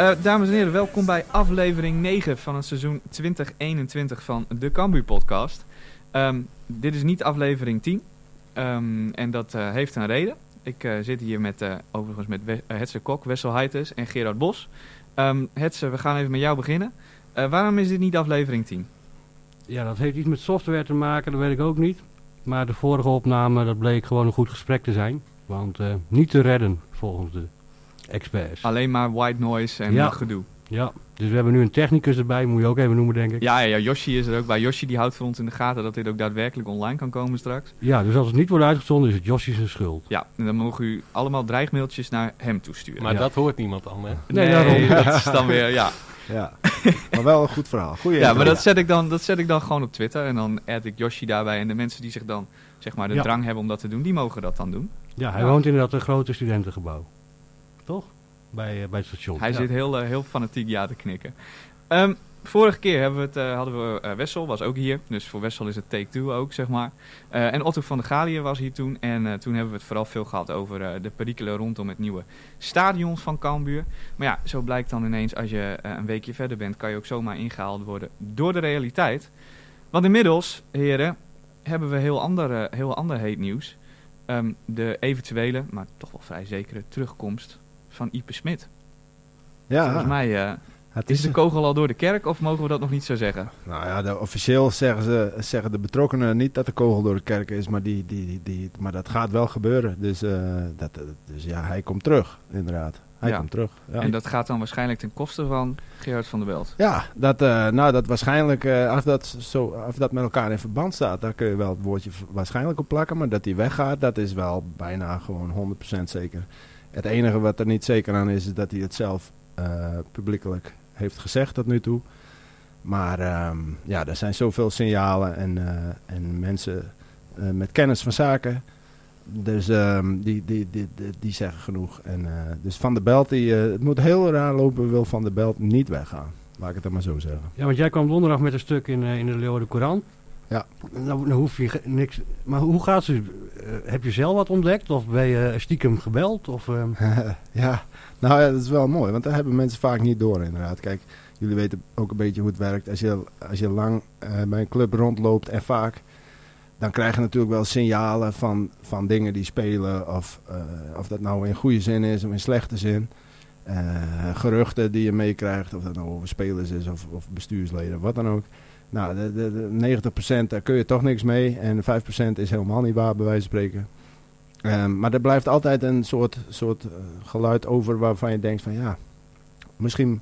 Eh, dames en heren, welkom bij aflevering 9 van het seizoen 2021 van de Cambuur podcast. Ehm, dit is niet aflevering 10 Ehm, en dat eh, heeft een reden. Ik eh, zit hier met, eh, overigens met We Hetze Kok, Wessel Heites en Gerard Bos. Ehm Hetze, we gaan even met jou beginnen. Waarom is dit niet aflevering 10? Ja, dat heeft iets met software te maken, dat weet ik ook niet. Maar de vorige opname, dat bleek gewoon een goed gesprek te zijn. Want niet te redden, volgens de experts. Alleen maar white noise en Ja. gedoe. Ja, dus we hebben nu een technicus erbij, moet je ook even noemen, denk ik. Ja, ja, ja, Yoshi is er ook bij. Yoshi die houdt voor ons in de gaten dat dit ook daadwerkelijk online kan komen straks. Ja, dus als het niet wordt uitgezonden, is het Josje zijn schuld. Ja, en dan mogen u allemaal dreigmailtjes naar hem toesturen. Maar Ja. dat hoort niemand dan, hè? Nee, daarom. dat is dan weer, ja. Ja, maar wel een goed verhaal. Goeie Ja, maar dat zet, ik dan, dat zet ik dan gewoon op Twitter. En dan add ik Yoshi daarbij. En de mensen die zich dan zeg maar, de Ja. drang hebben om dat te doen, die mogen dat dan doen. Ja, hij Ja. woont inderdaad in een grote studentengebouw. Toch? Bij, eh, bij het station. Hij Ja. zit heel, eh, heel fanatiek ja te knikken. Ehm, vorige keer hebben we het, eh, hadden we Wessel, was ook hier. Dus voor Wessel is het take two ook, zeg maar. En Otto van der Galië was hier toen. En toen hebben we het vooral veel gehad over de perikelen rondom het nieuwe stadion van Cambuur. Maar ja, zo blijkt dan ineens als je een weekje verder bent, kan je ook zomaar ingehaald worden door de realiteit. Want inmiddels, heren, hebben we heel ander, heel ander heet nieuws. Ehm, de eventuele, maar toch wel vrij zekere terugkomst van Ipe Smit. ja, Volgens mij eh, het is de kogel al door de kerk of mogen we dat nog niet zo zeggen? Nou ja, de, officieel zeggen, ze, zeggen de betrokkenen niet dat de kogel door de kerk is, maar, die, die, die, maar dat gaat wel gebeuren. Dus, eh, dat, dat- dus ja, hij komt terug, inderdaad. Hij Ja. komt terug. Ja. En dat gaat dan waarschijnlijk ten koste van Gerard van der Belt. Ja, dat, eh, nou, dat waarschijnlijk, eh, als, dat zo, als dat met elkaar in verband staat, daar kun je wel het woordje waarschijnlijk op plakken. Maar dat hij weggaat, dat is wel bijna gewoon 100% zeker. Het enige wat er niet zeker aan is, is dat hij het zelf eh, publiekelijk heeft gezegd tot nu toe. Maar ehm, ja, er zijn zoveel signalen en, eh, en mensen eh, met kennis van zaken. Dus ehm, die, die, die, die, zeggen genoeg. En, dus Van der Belt, die, het moet heel raar lopen, wil Van der Belt niet weggaan. Laat ik het dan maar zo zeggen. Ja, want jij kwam donderdag met een stuk in, in de Leeuwarden Courant. Ja. Nou, nou hoef je niks... Maar hoe gaat ze? eh, heb je zelf wat ontdekt? Of ben je stiekem gebeld? Of, ehm, ja, nou ja, dat is wel mooi, want daar hebben mensen vaak niet door inderdaad. Kijk, jullie weten ook een beetje hoe het werkt. Als je, als je lang eh, bij een club rondloopt en vaak, dan krijg je natuurlijk wel signalen van, van dingen die spelen. Of, eh, of dat nou in goede zin is of in slechte zin. Eh, geruchten die je meekrijgt, of dat nou over spelers is of, of bestuursleden, wat dan ook. Nou, de, de, de 90% daar kun je toch niks mee. En 5% is helemaal niet waar, bij wijze van spreken. Ehm, maar er blijft altijd een soort, soort eh, geluid over waarvan je denkt van ja, misschien,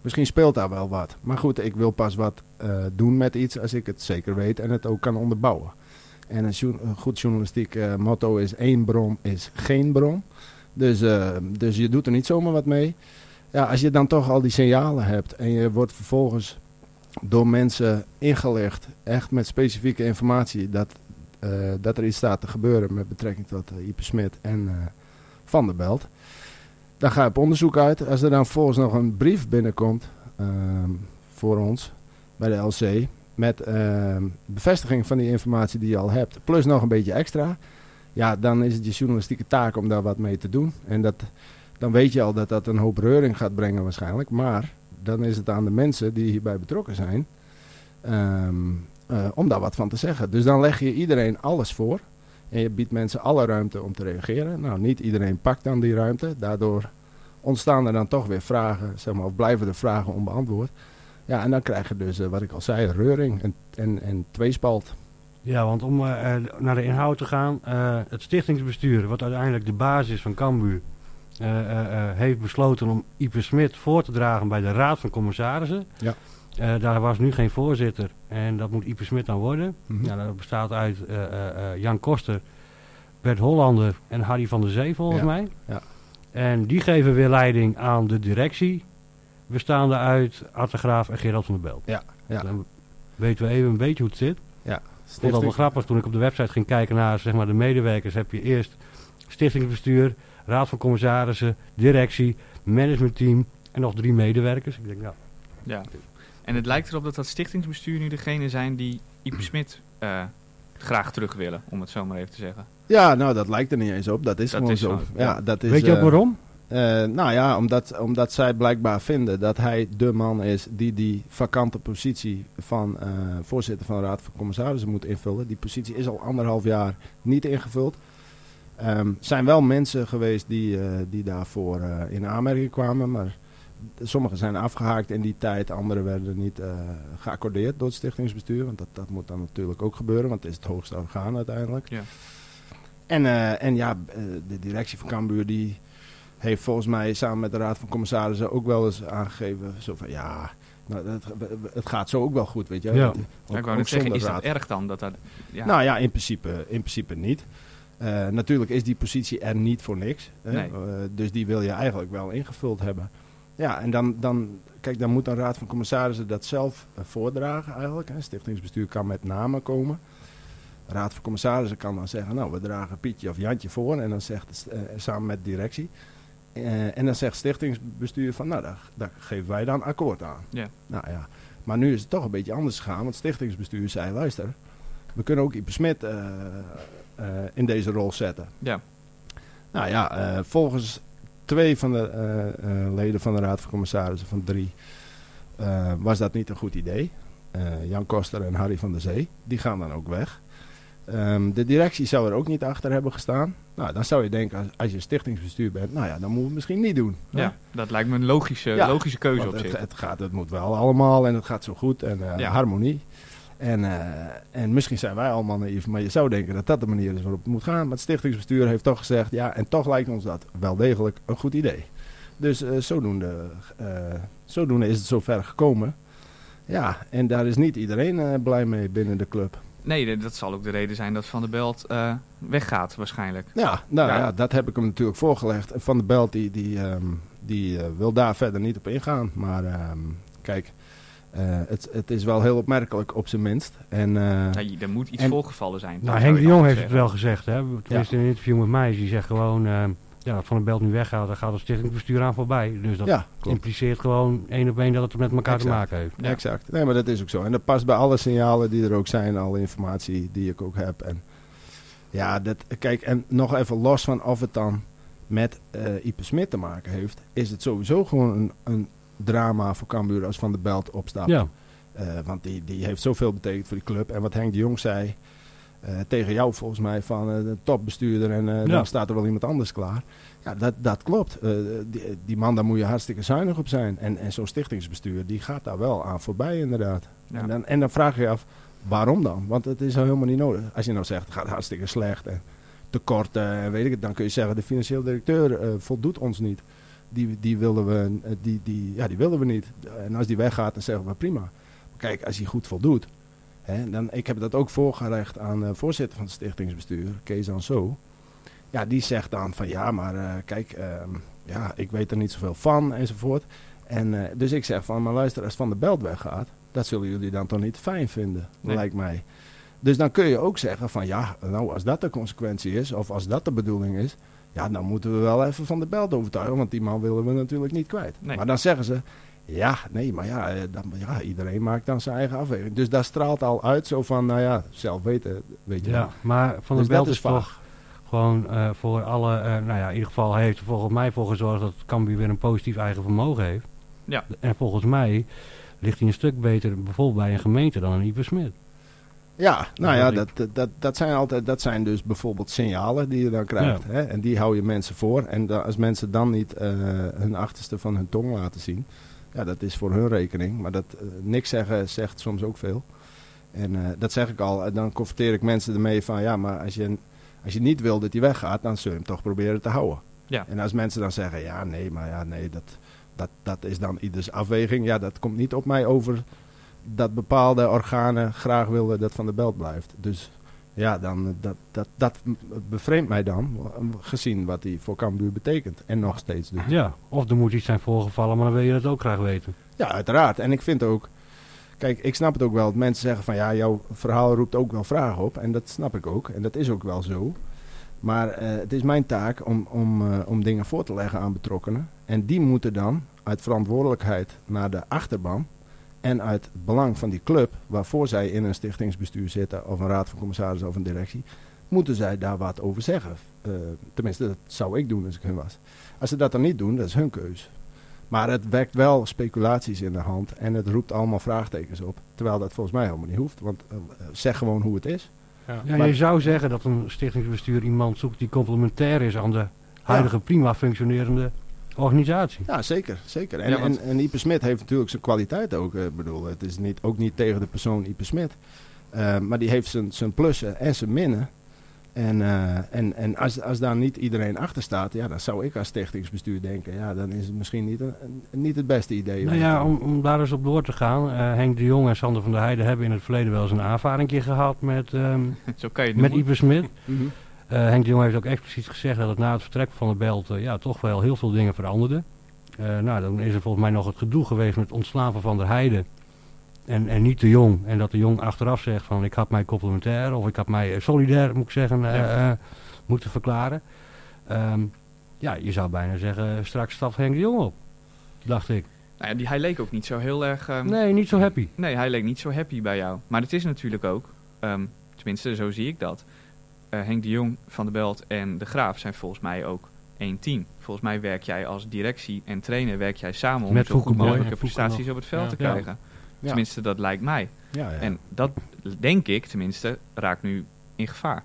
misschien speelt daar wel wat. Maar goed, ik wil pas wat eh, doen met iets als ik het zeker weet en het ook kan onderbouwen. En een, goed journalistiek eh, motto is één bron is geen bron. Dus, dus je doet er niet zomaar wat mee. Ja, als je dan toch al die signalen hebt en je wordt vervolgens door mensen ingelegd, echt met specifieke informatie, dat, eh, dat er iets staat te gebeuren met betrekking tot uh, Ipe Smit en eh, Van der Belt. Dan ga je op onderzoek uit. Als er dan vervolgens nog een brief binnenkomt ehm, voor ons bij de LC met ehm, bevestiging van die informatie die je al hebt, plus nog een beetje extra, ja, dan is het je journalistieke taak om daar wat mee te doen. En dat, dan weet je al dat dat een hoop reuring gaat brengen waarschijnlijk, maar dan is het aan de mensen die hierbij betrokken zijn ehm, eh, om daar wat van te zeggen. Dus dan leg je iedereen alles voor. En je biedt mensen alle ruimte om te reageren. Nou, niet iedereen pakt dan die ruimte. Daardoor ontstaan er dan toch weer vragen, zeg maar, of blijven er vragen onbeantwoord. Ja, en dan krijg je dus, eh, wat ik al zei, reuring en, en, en tweespalt. ja, want om eh, naar de inhoud te gaan. het stichtingsbestuur, wat uiteindelijk de basis van Cambuur... eh, eh, eh, heeft besloten om Ipe Smit voor te dragen bij de Raad van Commissarissen. Ja. Daar was nu geen voorzitter en dat moet Ipe Smit dan worden. Mhm. Ja, dat bestaat uit Jan Koster, Bert Hollander en Harry van der Zee volgens Ja, mij. ja. En die geven weer leiding aan de directie, bestaande uit Arte Graaf en Gerald van der Belt. Ja, ja. Dan weten we even een beetje hoe het zit. Ik vond dat wel grappig toen ik op de website ging kijken naar zeg maar, de medewerkers. Heb je eerst stichtingsbestuur, raad van commissarissen, directie, managementteam en nog drie medewerkers. Ik denk, nou, Ja. En het lijkt erop dat dat stichtingsbestuur nu degene zijn die Ipe Smit eh, graag terug willen, om het zo maar even te zeggen. Ja, nou, dat lijkt er niet eens op. Dat is Dat gewoon is zo. ja. ja. dat is, weet je ook eh, waarom? eh, nou ja, omdat, omdat zij blijkbaar vinden dat hij de man is die die vakante positie van eh, voorzitter van de Raad van Commissarissen moet invullen. Die positie is al anderhalf jaar niet ingevuld. Er zijn wel mensen geweest die, eh, die daarvoor eh, in aanmerking kwamen, maar sommigen zijn afgehaakt in die tijd, anderen werden niet eh, geaccordeerd door het stichtingsbestuur. Want dat, dat moet dan natuurlijk ook gebeuren, want het is het hoogste orgaan uiteindelijk. Ja. En, en ja, de directie van Cambuur die heeft volgens mij samen met de Raad van Commissarissen ook wel eens aangegeven. Zo van ja, nou, het, het gaat zo ook wel goed, weet je. Ja. Ook- Ja, ik wou net zeggen, is dat raad. erg dan? Dat dat, ja. Nou ja, in principe, in principe niet. Eh, natuurlijk is die positie er niet voor niks. Hè? Nee. Eh, dus die wil je eigenlijk wel ingevuld hebben. Ja, en dan, dan, kijk, dan moet een raad van commissarissen dat zelf eh, voordragen eigenlijk. Hè. Stichtingsbestuur kan met namen komen. Raad van commissarissen kan dan zeggen, nou, we dragen Pietje of Jantje voor. En dan zegt het, samen met directie. En dan zegt stichtingsbestuur van, nou, daar, daar geven wij dan akkoord aan. Ja. Nou ja, maar nu is het toch een beetje anders gegaan. Want stichtingsbestuur zei, luister, we kunnen ook Ipe Smit in deze rol zetten. Ja. Nou ja, eh, volgens twee van de eh, eh, leden van de Raad van Commissarissen, van drie, eh, was dat niet een goed idee. Eh, Jan Koster en Harry van der Zee, die gaan dan ook weg. Ehm, de directie zou er ook niet achter hebben gestaan. Nou, dan zou je denken, als, als je stichtingsbestuur bent, nou ja, dan moeten we het misschien niet doen. hè? ja, dat lijkt me een logische, Ja, logische keuze op het, zich. het, gaat, het moet wel allemaal en het gaat zo goed en eh, Ja. harmonie. En, eh, en misschien zijn wij allemaal naïef, maar je zou denken dat dat de manier is waarop het moet gaan. Maar het stichtingsbestuur heeft toch gezegd, ja, en toch lijkt ons dat wel degelijk een goed idee. Dus eh, zodoende, eh, zodoende is het zover gekomen. Ja, en daar is niet iedereen blij mee binnen de club. Nee, dat zal ook de reden zijn dat Van der Belt eh, weggaat waarschijnlijk. Ja, nou Ja. ja. dat heb ik hem natuurlijk voorgelegd. En Van der Belt die, die, ehm, die wil daar verder niet op ingaan. Maar ehm, kijk, eh, het, het is wel heel opmerkelijk op zijn minst. En, eh, Ja, je- er moet iets en- voorgevallen zijn. Nou, Henk de Jong heeft het wel gezegd, hè? tenminste in een interview met mij. Die zegt gewoon, eh, ja, Van der Belt nu weggaat, dan gaat het stichtingsbestuur aan voorbij. Dus dat ja, impliceert gewoon één op één dat het met elkaar te maken heeft. Ja. Exact. Nee, maar dat is ook zo. En dat past bij alle signalen die er ook zijn, alle informatie die ik ook heb. En ja, dat, kijk, en nog even los van of het dan met eh Ipe Smit te maken heeft, is het sowieso gewoon een, een drama voor Cambuur als Van der Belt opstapt. Ja, Eh, want die, die heeft zoveel betekend voor die club. En wat Henk de Jong zei eh, tegen jou volgens mij van eh, de topbestuurder en eh, Ja. dan staat er wel iemand anders klaar. Ja, dat, dat klopt. Eh, die, die man, daar moet je hartstikke zuinig op zijn. En, en zo'n stichtingsbestuur, die gaat daar wel aan voorbij inderdaad. Ja. En, dan, en dan vraag je je af, waarom dan? Want het is al helemaal niet nodig. Als je nou zegt, het gaat hartstikke slecht en tekorten en weet ik het, dan kun je zeggen, de financieel directeur voldoet ons niet. Die, die, willen we, eh, die, die, ja, die willen we niet. En als die weggaat, dan zeggen we prima. Kijk, als hij goed voldoet. Hè, dan, ik heb dat ook voorgelegd aan de voorzitter van het stichtingsbestuur, Kees Anso. Ja, die zegt dan van ja, maar eh, kijk, ehm, ja, ik weet er niet zoveel van enzovoort. En, eh, dus ik zeg van, maar luister, als Van der Belt weggaat, dat zullen jullie dan toch niet fijn vinden, Nee. lijkt mij. Dus dan kun je ook zeggen van ja, nou als dat de consequentie is, of als dat de bedoeling is, ja, dan moeten we wel even Van der Belt overtuigen, want die man willen we natuurlijk niet kwijt. Nee. Maar dan zeggen ze, ja, nee, maar ja, eh, dan, ja, iedereen maakt dan zijn eigen afweging. Dus daar straalt al uit zo van, nou ja, zelf weten, weet je ja. wel. maar Van Dus der Belt is, vaag. toch gewoon eh, voor alle, eh, nou ja, in ieder geval heeft er volgens mij voor gezorgd dat Cambuur weer een positief eigen vermogen heeft. Ja. En volgens mij ligt hij een stuk beter bijvoorbeeld bij een gemeente dan een Iper Smit. Ja, nou ja, Dat dat, dat, zijn altijd, dat zijn dus bijvoorbeeld signalen die je dan krijgt. Hè? En die hou je mensen voor. En da- als mensen dan niet eh, hun achterste van hun tong laten zien, ja, dat is voor hun rekening. Maar dat eh, niks zeggen zegt soms ook veel. En eh, dat zeg ik al, en dan confronteer ik mensen ermee van, ja, maar als je, als je niet wil dat hij weggaat, dan zul je hem toch proberen te houden. Ja. En als mensen dan zeggen, ja, nee, maar ja, nee, dat, dat, dat is dan ieders afweging. Ja, dat komt niet op mij over dat bepaalde organen graag willen dat Van de Belt blijft. Dus ja, dan, dat, dat, dat bevreemdt mij dan, gezien wat hij voor Cambuur betekent. En nog steeds dus. Ja, of er moet iets zijn voorgevallen, maar dan wil je dat ook graag weten. Ja, uiteraard. En ik vind ook, kijk, ik snap het ook wel dat mensen zeggen van ja, jouw verhaal roept ook wel vragen op. En dat snap ik ook. En dat is ook wel zo. Maar eh, het is mijn taak om, om, eh, om dingen voor te leggen aan betrokkenen. En die moeten dan uit verantwoordelijkheid naar de achterban en uit het belang van die club, waarvoor zij in een stichtingsbestuur zitten, of een raad van commissarissen of een directie, moeten zij daar wat over zeggen. Eh, tenminste, dat zou ik doen als ik hun was. Als ze dat dan niet doen, dat is hun keus. Maar het wekt wel speculaties in de hand en het roept allemaal vraagtekens op. Terwijl dat volgens mij helemaal niet hoeft, want eh, zeg gewoon hoe het is. Ja. Ja, Maar- je zou zeggen dat een stichtingsbestuur iemand zoekt die complementair is aan de huidige prima functionerende organisatie. Ja, zeker. zeker. En, Ja, want- en, en Ipe Smit heeft natuurlijk zijn kwaliteit ook. eh, Ik bedoel, het is niet, ook niet tegen de persoon Ipe Smit. Eh, maar die heeft zijn, zijn plussen en zijn minnen. En, eh, en, en als, als daar niet iedereen achter staat, ja, dan zou ik als stichtingsbestuur denken, ja, dan is het misschien niet, een, niet het beste idee. Nou ja, om, om daar eens op door te gaan. eh, Henk de Jong en Sander van der Heijden hebben in het verleden wel eens een aanvaring gehad met, ehm, Zo kan je het met. Ipe Smit. Mhm. Eh, Henk de Jong heeft ook expliciet gezegd dat het na het vertrek van de Belt eh, ja, toch wel heel veel dingen veranderden. Eh, nou, dan is er volgens mij nog het gedoe geweest met het ontslaan van Van der Heijden. En, en niet de Jong. En dat de Jong achteraf zegt van ik had mij complementair of ik had mij eh, solidair, moet ik zeggen, eh, Ja. eh, moeten verklaren. Ehm, ja, je zou bijna zeggen, straks stapt Henk de Jong op. Dacht ik. Nou ja, die, hij leek ook niet zo heel erg... ehm, Nee, niet zo happy. Nee, hij leek niet zo happy bij jou. Maar het is natuurlijk ook, ehm, tenminste zo zie ik dat. Eh, Henk de Jong van de Belt en de Graaf zijn volgens mij ook één team. Volgens mij werk jij als directie en trainer werk jij samen om Met zo goed mogelijke prestaties op het veld Ja. te krijgen. Ja. Tenminste, dat lijkt mij. Ja, ja. En dat denk ik, tenminste, raakt nu in gevaar.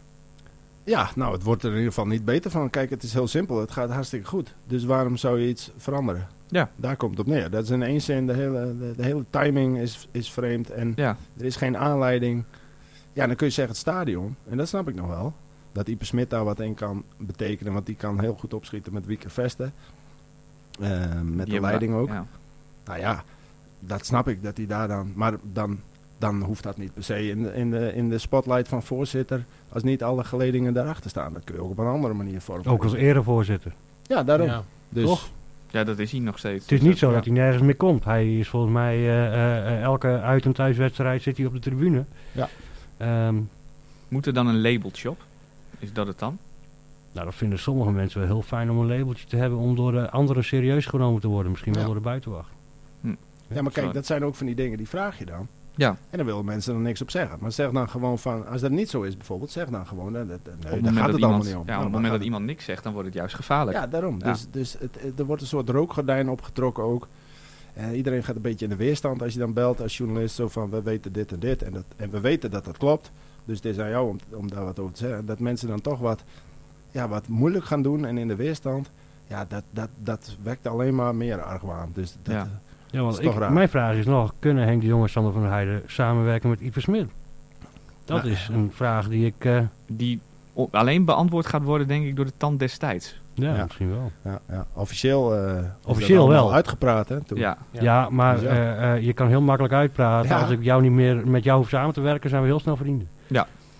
ja, nou, het wordt er in ieder geval niet beter van. Kijk, het is heel simpel. Het gaat hartstikke goed. Dus waarom zou je iets veranderen? Ja. Daar komt het op neer. Dat is in één zin, de hele, de, de hele timing is, is vreemd. En Ja, Er is geen aanleiding. Ja, dan kun je zeggen het stadion. En dat snap ik nog wel. Dat Ipe Smit daar wat in kan betekenen. Want die kan heel goed opschieten met Wieke Vesten. Eh, met die de leiding ook. Ja. Nou ja, dat snap ik. Dat hij daar dan... Maar dan, dan hoeft dat niet per se in de, in, de, in de spotlight van voorzitter. Als niet alle geledingen daarachter staan. Dat kun je ook op een andere manier vormen. Ook als erevoorzitter. Ja, daarom. Ja. Dus, Toch? ja, dat is hij nog steeds. Het is Dus niet zo ja. dat hij nergens meer komt. Hij is volgens mij eh, eh, eh, elke uit- en thuiswedstrijd zit hij op de tribune. Ja. Ehm, Moet er dan een labeltje op? Is dat het dan? nou, dat vinden sommige mensen wel heel fijn om een labeltje te hebben om door de anderen serieus genomen te worden. Misschien wel Ja. door de buitenwacht. Ja, maar kijk, dat zijn ook van die dingen die vraag je dan. Ja. En dan willen mensen er niks op zeggen. Maar zeg dan gewoon van, als dat niet zo is bijvoorbeeld, zeg dan gewoon, eh, nee, op daar het gaat moment, het dat allemaal iemand, niet om. ja, op Nou, het moment dat iemand niks zegt, dan wordt het juist gevaarlijk. Ja, daarom. Ja. Dus, dus het, het- er wordt een soort rookgordijn opgetrokken ook. En iedereen gaat een beetje in de weerstand als je dan belt als journalist. Zo van, we weten dit en dit. En, dat, en we weten dat dat klopt. Dus het is aan jou om, om daar wat over te zeggen. Dat mensen dan toch wat, ja, wat moeilijk gaan doen en in de weerstand. Ja, dat, dat, dat wekt alleen maar meer argwaan. Dus dat, Ja. eh, Ja, want Dat is toch ik, raar. mijn vraag is nog, kunnen Henk de Jong en Sander van der Heijden samenwerken met Ipe Smit? Dat Nou, is een vraag die ik, eh, Die alleen beantwoord gaat worden, denk ik, door de tand destijds. Ja, Ja. misschien wel. ja, ja. Officieel, eh, is Officieel wel. uitgepraat hè, toen. Ja, Ja. Ja, maar ja. eh, eh, je kan heel makkelijk uitpraten. Ja. Als ik jou niet meer met jou hoef samen te werken, zijn we heel snel vrienden.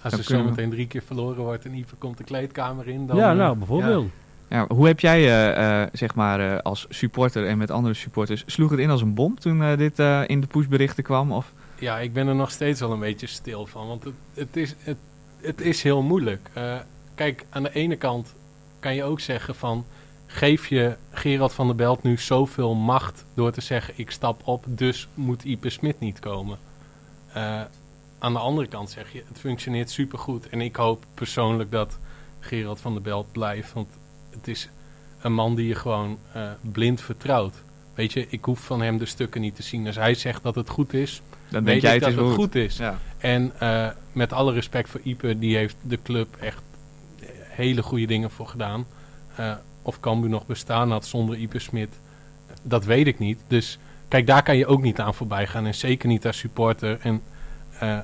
Als Dan er kunnen we- zometeen drie keer verloren wordt en Ipe komt de kleedkamer in, dan... ja, nou, bijvoorbeeld. Ja, hoe heb jij, eh, eh, zeg maar, eh, als supporter en met andere supporters, sloeg het in als een bom toen dit eh, in de pushberichten kwam? Of? Ja, ik ben er nog steeds wel een beetje stil van. Want het, het, is, het, het is heel moeilijk. Eh, kijk, aan de ene kant kan je ook zeggen van... Geef je Gerald van der Belt nu zoveel macht door te zeggen... ik stap op, dus moet Ipe Smit niet komen. Eh, aan de andere kant zeg je, het functioneert supergoed. En ik hoop persoonlijk dat Gerald van der Belt blijft. Want het is een man die je gewoon eh, blind vertrouwt. Weet je, ik hoef van hem de stukken niet te zien. Als hij zegt dat het goed is, Dan weet denk jij het dat is het goed. goed is. Ja. En eh, met alle respect voor Ipe, die heeft de club echt hele goede dingen voor gedaan. Eh, of Cambuur nog bestaan had zonder Ipe Smit, dat weet ik niet. Dus kijk, daar kan je ook niet aan voorbij gaan. En zeker niet als supporter. En eh,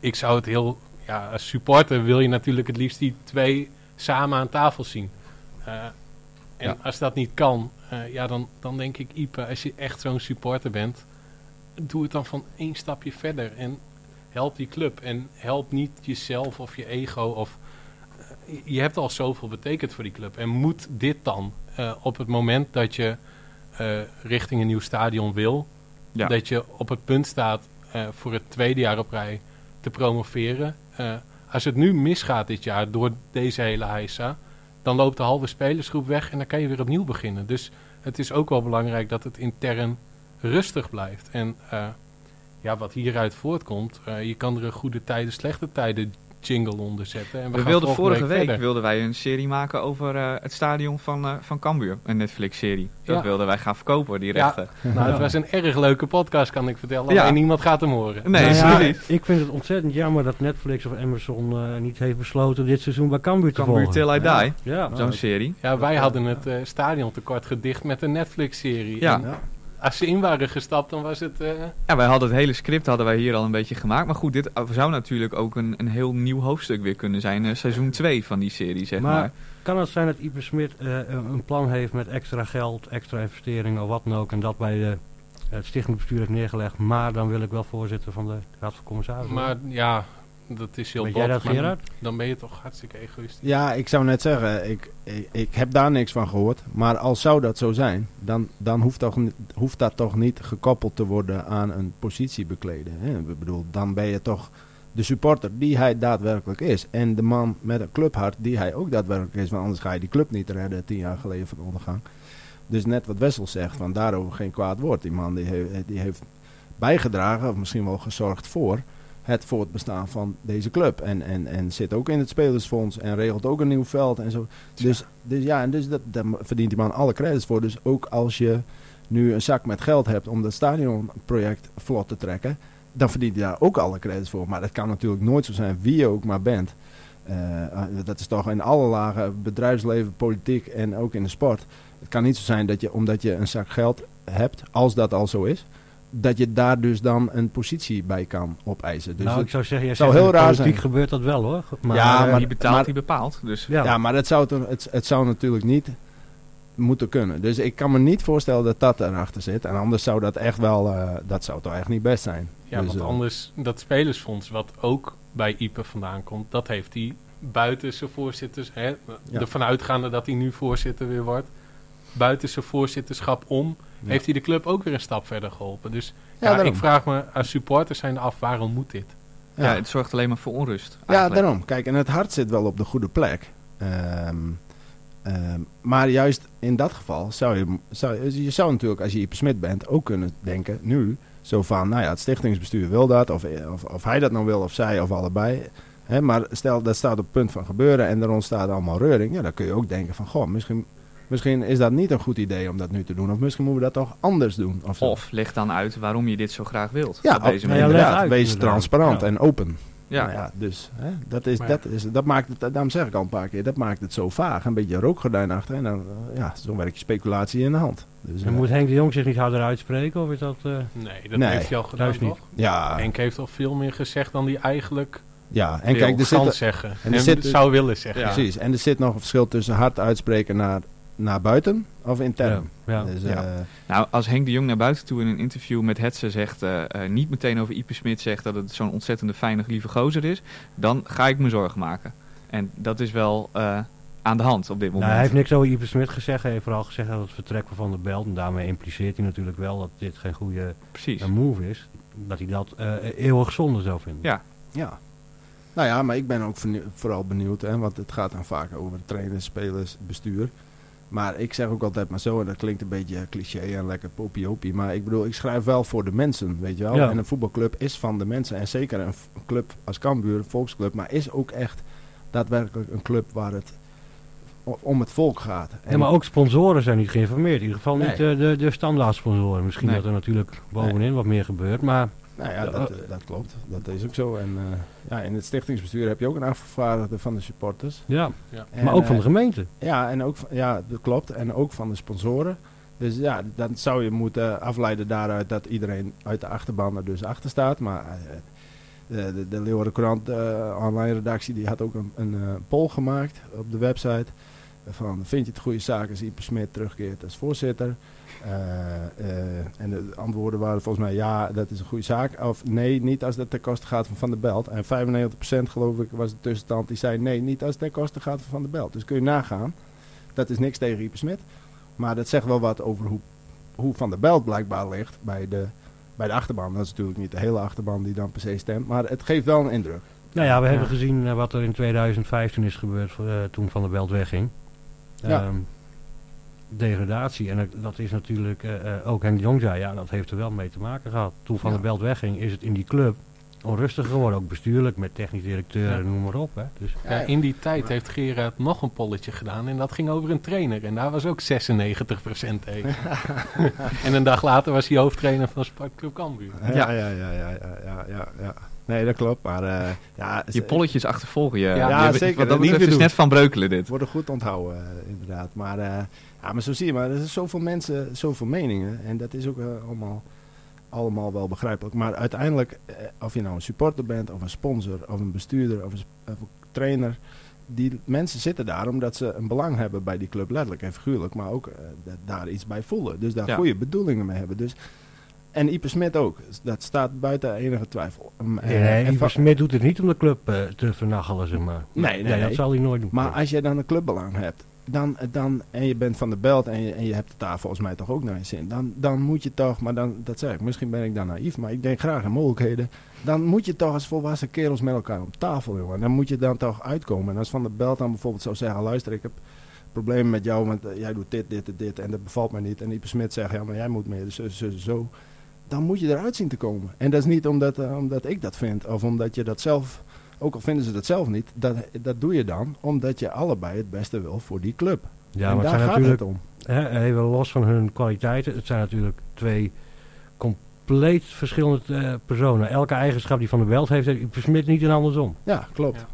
ik zou het heel... Ja, als supporter wil je natuurlijk het liefst die twee samen aan tafel zien. Eh, en Ja. als dat niet kan, ja, dan, dan denk ik, Ipe, als je echt zo'n supporter bent, doe het dan van één stapje verder. En help die club. En help niet jezelf of je ego. Of, je hebt al zoveel betekend voor die club. En moet dit dan eh, op het moment dat je eh, richting een nieuw stadion wil, Ja. dat je op het punt staat eh, voor het tweede jaar op rij te promoveren. als het nu misgaat dit jaar door deze hele heisa, dan loopt de halve spelersgroep weg en dan kan je weer opnieuw beginnen. Dus het is ook wel belangrijk dat het intern rustig blijft. En ja, wat hieruit voortkomt, je kan er goede tijden, slechte tijden jingle onder zetten. En we, We gaan wilden vorige week wilden wij een serie maken over eh, het stadion van, eh van Cambuur. Een Netflix-serie. Dat Ja. wilden wij gaan verkopen, die Ja. rechten. Nou, het was een erg leuke podcast, kan ik vertellen. Ja. Alleen niemand gaat hem horen. Nee, Nou ik vind het ontzettend jammer dat Netflix of Amazon eh, niet heeft besloten dit seizoen bij Cambuur te Cambuur volgen. Till I Die. Ja, Zo'n serie. Ja, wij hadden het eh stadiontekort gedicht met een Netflix-serie. Ja. En Ja. Als ze in waren gestapt, dan was het... eh, Ja, wij hadden het hele script hadden wij hier al een beetje gemaakt. Maar goed, dit zou natuurlijk ook een, een heel nieuw hoofdstuk weer kunnen zijn. eh, seizoen 2 van die serie, zeg maar. Maar kan het zijn dat Ipe Smit eh, een plan heeft met extra geld, extra investeringen of wat dan ook. En dat bij de, het stichtingsbestuur heeft neergelegd. Maar dan wil ik wel voorzitter van de Raad van Commissarissen. maar ja, dat is heel bot. jij dat, Gerard? Dan ben je toch hartstikke egoïstisch. Ja, ik zou net zeggen, ik, ik, ik heb daar niks van gehoord. Maar als zou dat zo zijn, dan, dan hoeft, toch, hoeft dat toch niet gekoppeld te worden aan een positie bekleden. Hè? Ik bedoel, dan ben je toch de supporter die hij daadwerkelijk is. En de man met een clubhart die hij ook daadwerkelijk is. Want anders ga je die club niet redden tien jaar geleden van ondergang. Dus net wat Wessel zegt, van daarover geen kwaad woord. Die man die heeft, die heeft bijgedragen, of misschien wel gezorgd voor het voortbestaan van deze club. En, en, en zit ook in het spelersfonds en regelt ook een nieuw veld en zo. Dus, dus ja, en dus dat, daar verdient die man alle credits voor. Dus ook als je nu een zak met geld hebt om dat stadionproject vlot te trekken, dan verdient hij daar ook alle credits voor. Maar dat kan natuurlijk nooit zo zijn, wie je ook maar bent. Eh, dat is toch in alle lagen, bedrijfsleven, politiek en ook in de sport. Het kan niet zo zijn dat je, omdat je een zak geld hebt, als dat al zo is, dat je daar dus dan een positie bij kan opeisen. Dus nou, het- ik zou zeggen, jij zou heel raar politiek zijn. gebeurt dat wel hoor. Maar, Ja, maar- die betaalt, maar- die bepaalt. Dus ja. Ja, maar het zou, het, het zou natuurlijk niet moeten kunnen. Dus ik kan me niet voorstellen dat dat erachter zit. En anders zou dat echt wel, eh, dat zou toch echt niet best zijn. Ja, Dus, want eh, anders, dat spelersfonds wat ook bij Ipe vandaan komt, dat heeft hij buiten zijn voorzitters, hè, Ja. ervan uitgaande dat hij nu voorzitter weer wordt, buiten zijn voorzitterschap om, Ja. heeft hij de club ook weer een stap verder geholpen. Dus Ja, ik vraag me als supporters zijn af, waarom moet dit? ja. Ja, het zorgt alleen maar voor onrust. ja, daarom. Kijk, en het hart zit wel op de goede plek. Ehm, ehm, maar juist in dat geval zou je, zou je, zou natuurlijk, als je Ipe Smit bent, ook kunnen denken, nu, zo van, nou ja, het stichtingsbestuur wil dat, of, of, of hij dat nou wil, of zij, of allebei. Hè, maar stel, dat staat op het punt van gebeuren en er ontstaat allemaal reuring, ja, dan kun je ook denken van, goh, misschien, misschien is dat niet een goed idee om dat nu te doen, of misschien moeten we dat toch anders doen. Of. Of leg dan uit waarom je dit zo graag wilt. ja, op deze ja, manier. uit, wees transparant Ja. en open. Ja. Nou ja, dus hè, dat, is, Maar- dat, is, dat maakt het, daarom zeg ik al een paar keer, dat maakt het zo vaag. Een beetje rookgordijn achter en dan, eh, ja, zo werk je speculatie in de hand. Dus, En eh, moet Henk de Jong zich niet harder uitspreken? Of is dat... eh, Nee, dat Nee, heeft hij al gedaan, juist niet. toch? ja, Henk heeft al veel meer gezegd dan hij eigenlijk ja, en kijk, er zit, zeggen. En, er zit- zou willen zeggen. Ja. precies, en er zit nog een verschil tussen hard uitspreken naar, naar buiten of intern. ja, ja. Dus, Ja. eh, Nou, als Henk de Jong naar buiten toe in een interview met Hetze zegt, eh, eh, niet meteen over Ipe Smit zegt dat het zo'n ontzettende fijne, lieve gozer is, dan ga ik me zorgen maken. En dat is wel eh, aan de hand op dit moment. Nou, hij heeft niks over Ipe Smit gezegd. Hij heeft vooral gezegd dat het vertrek van Van der Belt... en daarmee impliceert hij natuurlijk wel dat dit geen goede Precies. move is... dat hij dat eh, eeuwig zonde zou vinden. Ja. ja. Nou ja, maar ik ben ook vooral benieuwd, hè, want het gaat dan vaak over trainers, spelers, bestuur. Maar ik zeg ook altijd maar zo, en dat klinkt een beetje cliché en lekker popiopie. Maar ik bedoel, ik schrijf wel voor de mensen, weet je wel. Ja. En een voetbalclub is van de mensen. En zeker een club als Cambuur, een volksclub. Maar is ook echt daadwerkelijk een club waar het om het volk gaat. Ja, maar ook sponsoren zijn niet geïnformeerd. In ieder geval niet Nee. eh, de, de standaard sponsoren. Misschien Nee. dat er natuurlijk bovenin wat meer gebeurt. Maar Nou ja, Ja, dat, eh, dat klopt. Dat is ook zo. En eh, ja, in het stichtingsbestuur heb je ook een afgevaardigde van de supporters. ja, En, maar ook van de eh, gemeente. Ja, en ook, van- ja, dat klopt. En ook van de sponsoren. Dus ja, dan zou je moeten afleiden daaruit dat iedereen uit de achterban er dus achter staat. Maar eh, de, de, de Leeuwarden Courant eh, online redactie die had ook een, een eh, poll gemaakt op de website. Van vind je het goede zaak als Ipe Smit terugkeert als voorzitter? Eh, eh, en de antwoorden waren volgens mij ja, dat is een goede zaak. Of nee, niet als dat ten koste gaat van Van der Belt. En 95% geloof ik was de tussenstand die zei nee, niet als het ten koste gaat van Van der Belt. Dus kun je nagaan. Dat is niks tegen Ipe Smit. Maar dat zegt wel wat over hoe, hoe Van der Belt blijkbaar ligt bij de, bij de achterban. Dat is natuurlijk niet de hele achterban die dan per se stemt. Maar het geeft wel een indruk. Nou ja, we Ja. hebben gezien eh, wat er in 2015 is gebeurd toen Van der Belt wegging. Ja. Ehm, degradatie. En dat- is natuurlijk, eh, eh, ook Henk Jong zei, ja, dat heeft er wel mee te maken gehad. Toen Van Ja. der Belt wegging, is het in die club onrustig geworden. Ook bestuurlijk, met technisch directeur Ja. en noem maar op. Hè. Dus, Ja, in die tijd heeft Gerard nog een polletje gedaan en dat ging over een trainer. En daar was ook 96% tegen. en een dag later was hij hoofdtrainer van Sparta Cambuur. Ja, ja, ja, ja, ja, ja, ja, ja. Nee, dat klopt. Maar eh, ja, Je polletjes achtervolgen je. Ja, je- zeker. Wat dat betreft is doen. net van breukelen dit. worden goed onthouden, eh, inderdaad. Maar, eh, ja, maar zo zie je maar. Er zijn zoveel mensen, zoveel meningen. En dat is ook allemaal, allemaal wel begrijpelijk. Maar uiteindelijk, of je nou een supporter bent, of een sponsor, of een bestuurder, of een, sp- of een trainer. Die mensen zitten daar omdat ze een belang hebben bij die club, letterlijk en figuurlijk. Maar ook da- daar iets bij voelen. Dus daar Ja. goede bedoelingen mee hebben. Dus, en Ipe Smit ook. Dat staat buiten enige twijfel. Um, eh, nee, en va- Smit doet het niet om de club eh, te vernachelen, zeg maar. Nee, nee, dat zal hij nooit doen. Maar als je dan een clubbelang hebt, dan, dan, en je bent van de belt en je, en je hebt het daar volgens mij toch ook naar je zin, dan, dan moet je toch, maar dan, dat zeg ik, misschien ben ik dan naïef, maar ik denk graag in mogelijkheden. Dan moet je toch als volwassen kerels met elkaar op tafel, jongen. Dan moet je dan toch uitkomen. En als van de belt dan bijvoorbeeld zou zeggen, luister, ik heb problemen met jou, want eh, jij doet dit, dit en dit en dat bevalt mij niet. En Ipe Smit zegt, ja, maar jij moet meer, dus zo, zo, zo. Dan moet je eruit zien te komen. En dat is niet omdat, eh, omdat ik dat vind, of omdat je dat zelf ook al vinden ze dat zelf niet, dat, dat doe je dan omdat je allebei het beste wil voor die club. ja, en maar het daar zijn gaat natuurlijk het om. Hè, even los van hun kwaliteiten. Het zijn natuurlijk twee compleet verschillende eh, personen. Elke eigenschap die Van der Belt heeft, heeft Ivo Smit niet en andersom. Ja, klopt.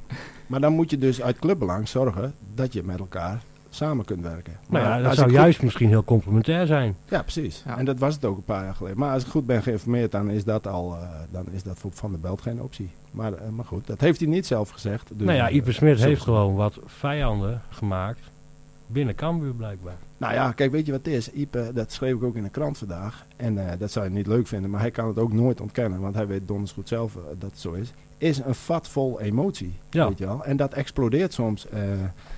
Maar dan moet je dus uit clubbelang zorgen dat je met elkaar samen kunt werken. Nou ja, Maar dat zou goed- juist misschien heel complementair zijn. Ja, precies. Ja. En dat was het ook een paar jaar geleden. Maar als ik goed ben geïnformeerd, dan is dat al, eh, dan is dat voor Van der Belt geen optie. Maar, eh, maar goed, dat heeft hij niet zelf gezegd. Dus, nou ja, Ipe Smit heeft gewoon wat vijanden gemaakt binnen Cambuur blijkbaar. Nou ja, kijk, weet je wat het is? Ipe, dat schreef ik ook in de krant vandaag. En eh, dat zou je niet leuk vinden, maar hij kan het ook nooit ontkennen. Want hij weet donders goed zelf dat het zo is. Is een vat vol emotie, Ja. weet je wel. En dat explodeert soms. eh,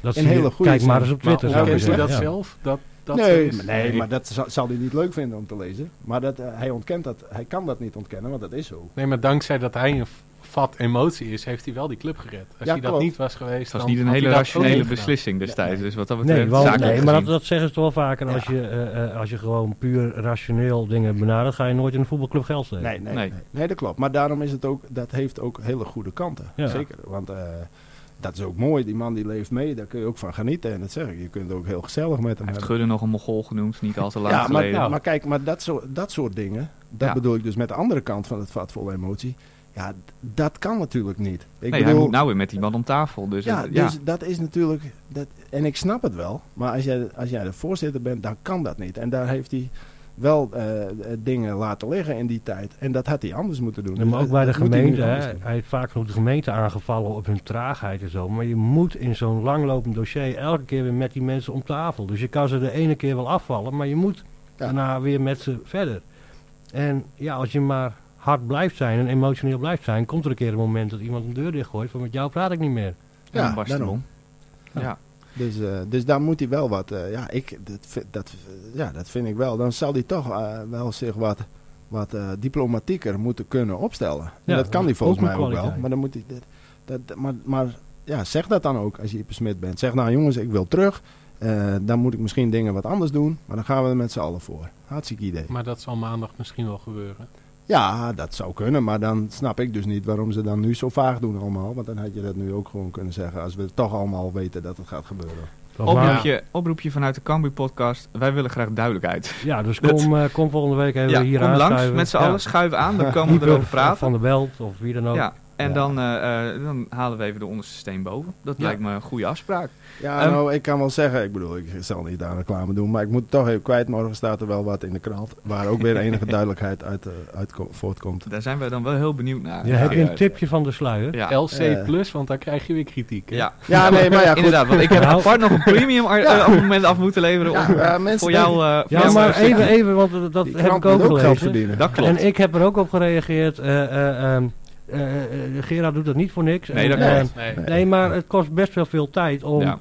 Dat zie je- hele goeie Kijk maar eens op Twitter. zeggen. dat Ja. zelf? Dat, dat nee, is? maar, nee, maar dat zal, zal hij niet leuk vinden om te lezen. Maar dat, eh, hij ontkent dat. Hij kan dat niet ontkennen, want dat is zo. Nee, maar dankzij dat hij een vat emotie is, heeft hij wel die club gered. Als Ja, hij dat klopt. niet was geweest, Het was niet een hele rationele beslissing destijds. Nee. Dus wat dat betreft, Nee, want, nee maar dat, dat zeggen ze toch wel vaker. Ja. Als, je, eh, eh, als je gewoon puur rationeel dingen benadert, ga je nooit in een voetbalclub geld steken. Nee, nee, Nee. nee. nee. dat klopt. Maar daarom is het ook, dat heeft ook hele goede kanten. Ja. Zeker. Want eh, dat is ook mooi. Die man die leeft mee, daar kun je ook van genieten. En dat zeg ik, je kunt ook heel gezellig met hem Hij heeft hebben. Gudde nog een mogol genoemd, niet al te lang Ja, maar, nou, maar kijk, maar dat, soort dat soort dingen, dat Ja. bedoel ik dus met de andere kant van het vat vol emotie. Ja, dat kan natuurlijk niet. Ik nee, hij moet nou weer met die man om tafel. Dus ja, het- ja. dus dat is natuurlijk. Dat, en ik snap het wel. Maar als jij, als jij de voorzitter bent, dan kan dat niet. En daar heeft hij wel eh, eh, dingen laten liggen in die tijd. En dat had hij anders moeten doen. Ja, maar Dus ook bij de hij gemeente, doen. hij heeft vaak genoeg de gemeente aangevallen op hun traagheid en zo. Maar je moet in zo'n langlopend dossier elke keer weer met die mensen om tafel. Dus je kan ze de ene keer wel afvallen, maar je moet Ja. daarna weer met ze verder. En ja, als je maar hard blijft zijn en emotioneel blijft zijn, komt er een keer een moment dat iemand een deur dichtgooit van met jou praat ik niet meer. Ja, Ja, dan barst het daarom. om. Ja. Ja. Dus, eh, dus daar moet hij wel wat. eh, ja, ik, dat, vind- dat, ja, dat vind ik wel. Dan zal hij toch eh, wel zich wat, wat eh, diplomatieker moeten kunnen opstellen. En Ja, dat kan hij volgens mij ook wel. kwaliteit. Maar dan moet hij. Dat, dat, maar, maar ja, zeg dat dan ook als je Ipe Smit bent. Zeg nou jongens, ik wil terug. Eh, dan moet ik misschien dingen wat anders doen. Maar dan gaan we er met z'n allen voor. Hartstikke idee. Maar dat zal maandag misschien wel gebeuren. Ja, dat zou kunnen. Maar dan snap ik dus niet waarom ze dan nu zo vaag doen allemaal. Want dan had je dat nu ook gewoon kunnen zeggen. Als we toch allemaal weten dat het gaat gebeuren. Oproepje, oproepje vanuit de Cambu podcast. Wij willen graag duidelijkheid. Ja, dus Dat- kom, eh, kom volgende week even Ja, hier kom langs met z'n Ja. allen, schuif aan, dan komen we erover praten. Van de Belt of wie dan ook. Ja, en Ja. Dan, eh, eh, dan halen we even de onderste steen boven. Dat Ja. lijkt me een goede afspraart. Ja, Ehm, nou, ik kan wel zeggen, ik bedoel, ik zal niet aan reclame doen, maar ik moet het toch even kwijt. Morgen staat er wel wat in de krant, waar ook weer enige duidelijkheid uit, eh, uit voortkomt. Daar zijn we dan wel heel benieuwd naar. Ja, heb je een tipje van de sluier? Ja. LC plus, want dan krijg je weer kritiek. hè? Ja. Ja, nee, maar ja, goed. Inderdaad, want ik heb Nou. apart nog een premium abonnement af moeten leveren Ja, om, mensen voor jou. voor Ja, maar even, even, want dat heb ik ook moet ook geld gelezen. verdienen. Dat klopt. En ik heb er ook op gereageerd. eh eh, eh, eh, Gerard doet dat niet voor niks. Nee, En, dat klopt. Nee. Nee. nee, maar het kost best wel veel tijd om, Ja.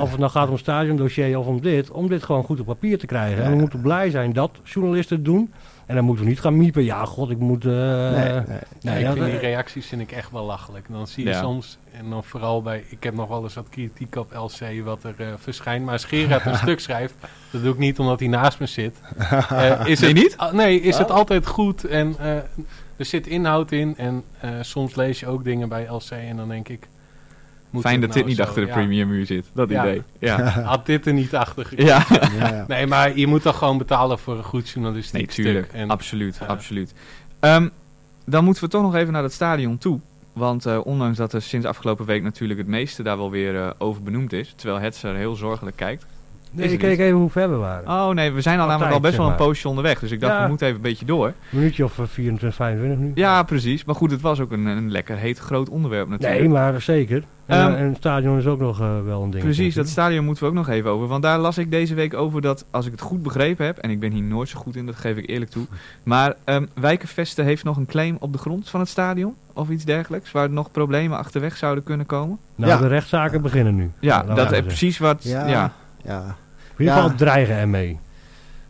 of het nou gaat om een stadiondossier of om dit, om dit gewoon goed op papier te krijgen. En we moeten blij zijn dat journalisten het doen. En dan moeten we niet gaan miepen. Ja, god, ik moet... eh, nee, nee. Nee, Nee, ik dat- vind die reacties vind ik echt wel lachelijk. Dan zie je Ja. soms, en dan vooral bij, ik heb nog wel eens wat kritiek op LC wat er eh, verschijnt. Maar als Gerard een stuk schrijft, dat doe ik niet omdat hij naast me zit. Eh, is Nee, het, niet? Ah, nee, is het Oh. altijd goed en eh, er zit inhoud in. En eh, soms lees je ook dingen bij LC en dan denk ik... moet Fijn dat nou dit niet zo? achter de Ja. premier muur zit. Dat Ja. idee. Ja. Had dit er niet achter ja. Nee, maar je moet toch gewoon betalen voor een goed journalistiek Nee, tuurlijk. stuk. En, absoluut, eh, absoluut. Ehm, dan moeten we toch nog even naar het stadion toe. Want eh, ondanks dat er sinds afgelopen week natuurlijk het meeste daar wel weer over benoemd is. Terwijl het er heel zorgelijk kijkt. Nee, ik keek even hoe ver we waren. Oh nee, we zijn al namelijk al best wel een poosje onderweg. Dus ik dacht, Ja. we moeten even een beetje door. Een minuutje of eh, 24, 25 nu. Ja, precies. Maar goed, het was ook een, een lekker heet groot onderwerp natuurlijk. Nee, maar zeker. En, Ehm, en het stadion is ook nog eh, wel een ding. Precies, dat stadion moeten we ook nog even over. Want daar las ik deze week over dat, als ik het goed begrepen heb, en ik ben hier nooit zo goed in, dat geef ik eerlijk toe. Maar ehm Wijkenvesten heeft nog een claim op de grond van het stadion, of iets dergelijks, waar nog problemen achterweg zouden kunnen komen. Nou, Ja. de rechtszaken beginnen nu. Ja, dat is precies wat. Ja, Ja. Ja. In ieder geval Ja. dreigen ermee.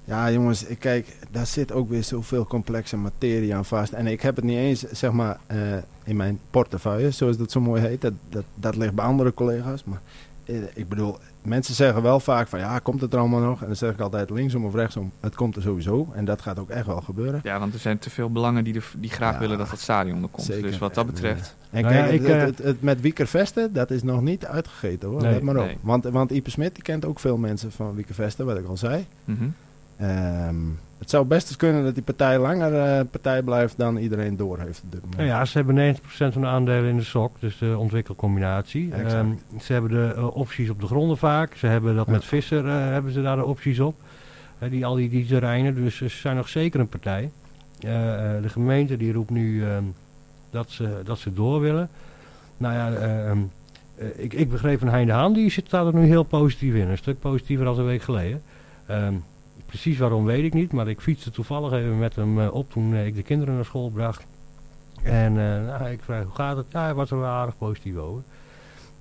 Ja, jongens, ik kijk, daar zit ook weer zoveel complexe materie aan vast. En ik heb het niet eens, zeg maar, eh, in mijn portefeuille, zoals dat zo mooi heet. Dat, dat, dat ligt bij andere collega's. Maar eh, ik bedoel, mensen zeggen wel vaak van, ja, komt het er allemaal nog? En dan zeg ik altijd linksom of rechtsom, het komt er sowieso. En dat gaat ook echt wel gebeuren. want er zijn te veel belangen die, er, die graag Ja, willen dat het stadion er komt. zeker. Dus wat dat En, betreft. En Nou ja, kijk, ik, het, eh, het, het met Wiekervesten, dat is nog niet uitgegeten hoor. Nee, Let maar op. nee. Want, want Ipe Smit, die kent ook veel mensen van Wiekervesten, wat ik al zei. mhm. Ehm, het zou best eens kunnen dat die partij langer eh, partij blijft dan iedereen door heeft. Nou ja, ze hebben 90% van de aandelen in de SOC, dus de ontwikkelcombinatie. Ehm, ze hebben de eh, opties op de gronden vaak. Ze hebben dat Ja. met Visser, eh, hebben ze daar de opties op. Die, al die, die terreinen, dus ze zijn nog zeker een partij. De gemeente die roept nu ehm, dat, ze, dat ze door willen. Nou ja, eh, ehm, eh, ik, ik begreep van Hein de Haan, die zit er nu heel positief in. Een stuk positiever dan een week geleden. Precies waarom weet ik niet, maar ik fietste toevallig even met hem eh, op toen eh, ik de kinderen naar school bracht. En eh, nou, ik vraag hoe gaat het? Ja, hij was er wel aardig positief over.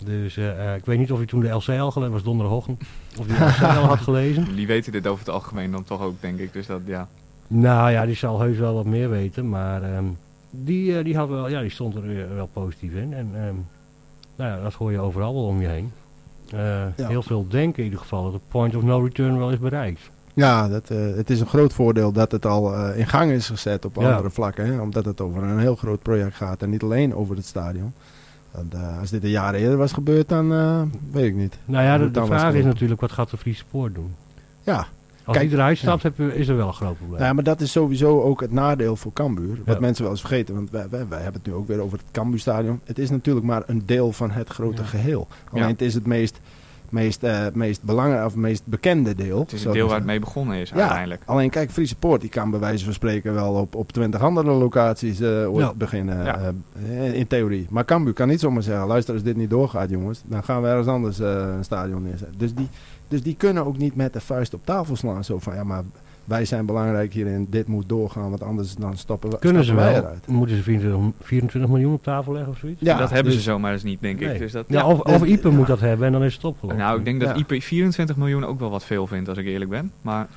Dus ik weet niet of hij toen de LCL gelezen was donderdagochtend. Of hij de LCL had gelezen. Die weten dit over het algemeen dan toch ook, denk ik. Dus dat, ja. Nou ja, die zal heus wel wat meer weten. Maar ehm, die, die, had wel, ja, die stond er weer wel positief in. En ehm, nou ja, dat hoor je overal wel om je heen. Eh, Ja. Heel veel denken in ieder geval dat de point of no return wel is bereikt. Ja, dat, eh, het is een groot voordeel dat het al eh, in gang is gezet op Ja. andere vlakken. Hè? Omdat het over een heel groot project gaat en niet alleen over het stadion. Want, eh, als dit een jaar eerder was gebeurd, dan weet ik niet. Nou ja, de, vraag is natuurlijk wat gaat de Friese Spoor doen? Ja, Als Kijk, eruit stapt, heb is er wel een groot probleem. ja, maar dat is sowieso ook het nadeel voor Cambuur. Wat Ja. mensen wel eens vergeten, want wij, wij, wij hebben het nu ook weer over het Cambuurstadion. Het is natuurlijk maar een deel van het grote Ja. geheel. Alleen het is het meest, meest, eh, meest belangrijke of meest bekende deel. Het is ik deel waar het mee begonnen is Ja. uiteindelijk. Alleen kijk, Friese Poort die kan bij wijze van spreken wel op, op 20 andere locaties eh, ooit Ja. beginnen. Ja. eh, in theorie. Maar Cambuur kan niet zomaar zeggen, luister als dit niet doorgaat jongens, dan gaan we ergens anders eh, een stadion neerzetten. Dus die, dus die kunnen ook niet met de vuist op tafel slaan. Zo van, ja maar wij zijn belangrijk hierin, dit moet doorgaan, want anders dan stoppen we Kunnen ze stappen wij wel? eruit. Moeten ze 24, 24 miljoen op tafel leggen of zoiets? Ja, dat hebben dus- ze zomaar eens niet, denk ik. Dus dat, Ja, ja. of, of Ipe ja. moet dat hebben en dan is het opgelost. Nou, ik denk dat Ja. IP 24 miljoen ook wel wat veel vindt, als ik eerlijk ben. Maar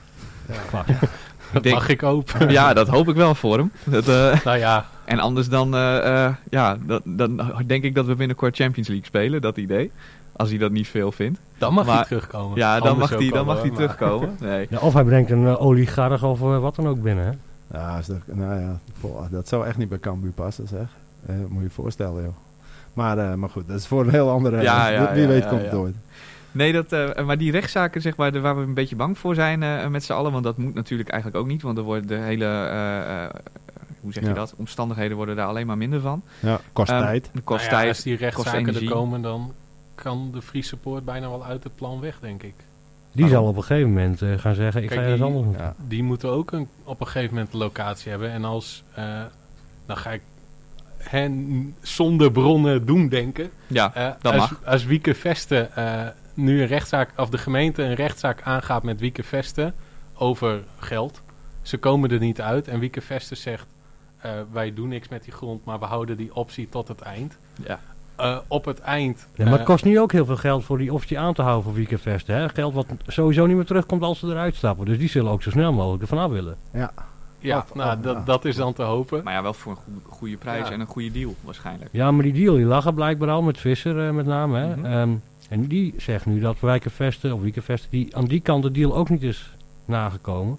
denk, Mag ik hopen. ja, dat hoop ik wel voor hem. Dat, eh, nou ja, en anders dan, eh, eh, ja, dat, dan denk ik dat we binnenkort Champions League spelen, dat idee. Als hij dat niet veel vindt. dan mag Maar- hij terugkomen. Ja, dan Anders mag hij dan mag hij maar- terugkomen. Nee. Ja, of hij brengt een eh, oligarch of eh, wat dan ook binnen. Hè? Ja, is dat, nou ja, boah, dat zou echt niet bij Cambuur passen zeg. Eh, moet je je voorstellen joh. Maar, eh, maar goed, dat is voor een heel andere... Ja, wie- ja, wie ja, weet ja, komt ja. het ooit. Nee, dat, eh, maar die rechtszaken zeg maar, waar we een beetje bang voor zijn eh, met z'n allen, want dat moet natuurlijk eigenlijk ook niet, want er worden de hele, eh, eh, hoe zeg je Ja. dat, omstandigheden worden daar alleen maar minder van. Ja, kost Ehm, tijd. Kost Nou ja, tijd. Als die rechtszaken er komen, dan kan de Friese poort bijna wel uit het plan weg, denk ik. Die Waarom? zal op een gegeven moment eh, gaan zeggen, ik Kijk, ga ergens anders. Ja. Die moeten ook een, op een gegeven moment een locatie hebben. En als, eh, dan ga ik hen zonder bronnen doen denken. Ja, Eh, dat als, mag. Als Wieke Vesten eh, nu een rechtszaak, of de gemeente een rechtszaak aangaat met Wieke Vesten over geld. Ze komen er niet uit en Wieke Vesten zegt, eh, wij doen niks met die grond, maar we houden die optie tot het eind. Ja. Eh, op het eind... Ja, maar het eh, kost nu ook heel veel geld voor die offertje aan te houden voor weekendvesten. Hè? Geld wat sowieso niet meer terugkomt als ze eruit stappen. Dus die zullen ook zo snel mogelijk ervan af willen. Ja, ja, Of- nou, of- dat, ja. dat is dan te hopen. Maar ja, wel voor een goe- goede prijs Ja. en een goede deal waarschijnlijk. Ja, maar die deal die lag er blijkbaar al met Visser eh, met name. Hè? Mhm. Ehm, en die zegt nu dat wijkenvesten of weekendvesten die aan die kant de deal ook niet is nagekomen.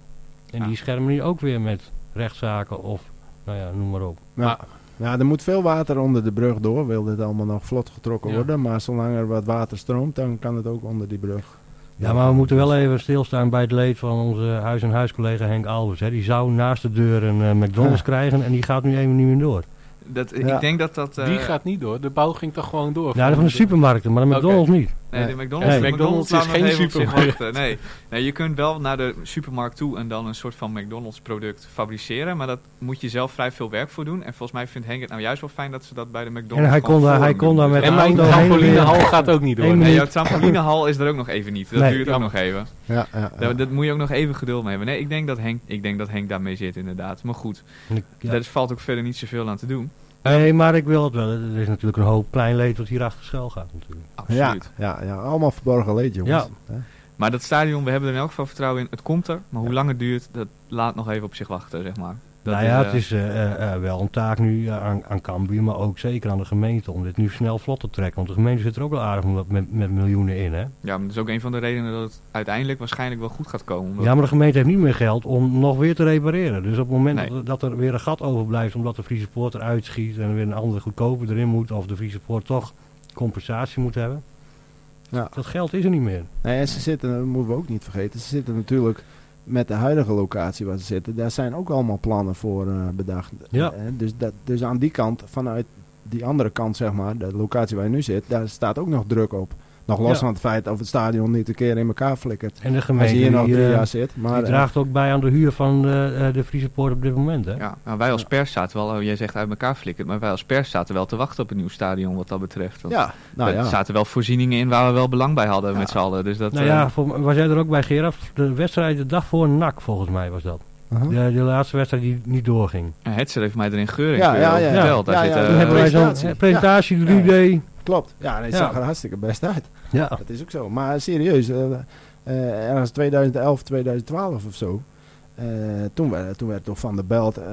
En Ja. die schermen nu ook weer met rechtszaken of, nou ja, noem maar op. ja. Maar- ja, er moet veel water onder de brug door. Wil dit allemaal nog vlot getrokken Ja. worden. Maar zolang er wat water stroomt, dan kan het ook onder die brug. Ja, maar we moeten wel even stilstaan bij het leed van onze huis-en-huis-collega Henk Albers. Hè. Die zou naast de deur een eh, McDonald's Ja. krijgen en die gaat nu even niet meer door. Dat, Ja. Ik denk dat dat... eh, Die gaat niet door. De bouw ging toch gewoon door? Ja, van de supermarkten, maar de. McDonald's niet. Nee, de. McDonald's, Nee. de McDonald's, McDonald's is geen supermarkt. wachten. Nee. nee, je kunt wel naar de supermarkt toe en dan een soort van McDonald's product fabriceren. Maar dat moet je zelf vrij veel werk voor doen. En volgens mij vindt Henk het nou juist wel fijn dat ze dat bij de McDonald's En hij kon daar- voor hij kon daar met En mijn auto heen en trampolinehal gaat ook niet door. Nee, jouw trampolinehal is er ook nog even niet. Dat Nee. duurt ook nog even. Ja, ja, ja. Daar, dat moet je ook nog even geduld mee hebben. Nee, ik denk dat Henk, ik denk dat Henk daarmee zit inderdaad. Maar goed, ja. daar valt ook verder niet zoveel aan te doen. Nee, maar ik wil het wel. Er is natuurlijk een hoop klein leed wat hier achter schuil gaat natuurlijk. Absoluut. ja, ja, allemaal verborgen leed, jongens. Ja. Maar dat stadion, we hebben er in elk geval vertrouwen in. Het komt er, maar hoe lang het duurt, dat laat nog even op zich wachten, zeg maar. Dat nou ja, is, het eh, is eh, eh, eh, wel een taak nu eh, aan, aan Cambuur, maar ook zeker aan de gemeente om dit nu snel vlot te trekken. Want de gemeente zit er ook wel aardig met, met, met miljoenen in. Hè? Ja, maar dat is ook een van de redenen dat het uiteindelijk waarschijnlijk wel goed gaat komen. Omdat- Ja, maar de gemeente heeft niet meer geld om nog weer te repareren. Dus op het moment Nee. dat, er- dat er weer een gat overblijft omdat de Friese Poort eruit schiet en er weer een andere goedkoper erin moet, of de Friese Poort toch compensatie moet hebben, Ja. dat geld is er niet meer. Nee, en ze zitten, dat moeten we ook niet vergeten, ze zitten natuurlijk met de huidige locatie waar ze zitten, daar zijn ook allemaal plannen voor eh, bedacht. Ja. Eh, dus, dat, dus aan die kant, vanuit die andere kant zeg maar, de locatie waar je nu zit, daar staat ook nog druk op. Nog los Ja. van het feit of het stadion niet een keer in elkaar flikkert. En de gemeente hier nog drie eh, jaar zit. Maar, die eh, draagt ook bij aan de huur van de, eh, de Friese Poort op dit moment. Hè? Ja, nou, wij als pers zaten wel, oh, jij zegt uit elkaar flikkert, maar wij als pers zaten wel te wachten op een nieuw stadion wat dat betreft. Want ja, nou er ja. zaten wel voorzieningen in waar we wel belang bij hadden Ja. met z'n allen. Dus dat, nou ja, voor, was jij er ook bij Gerard? De wedstrijd de dag voor NAC volgens mij was dat. Uh-huh. De, de laatste wedstrijd die niet doorging. en Hetzer heeft mij erin geuring Ja, ja, ja, verteld. ja. Daar Ja, zit, ja, eh, Toen hebben wij zo'n presentatie. presentatie, Ja. 3D. Klopt. Ja, dat Ja. zag er hartstikke best uit. Ja. Dat is ook zo. Maar serieus, eh, eh, ergens 2011, 2012 of zo. eh, toen, werd, toen werd toch Van der Belt, eh,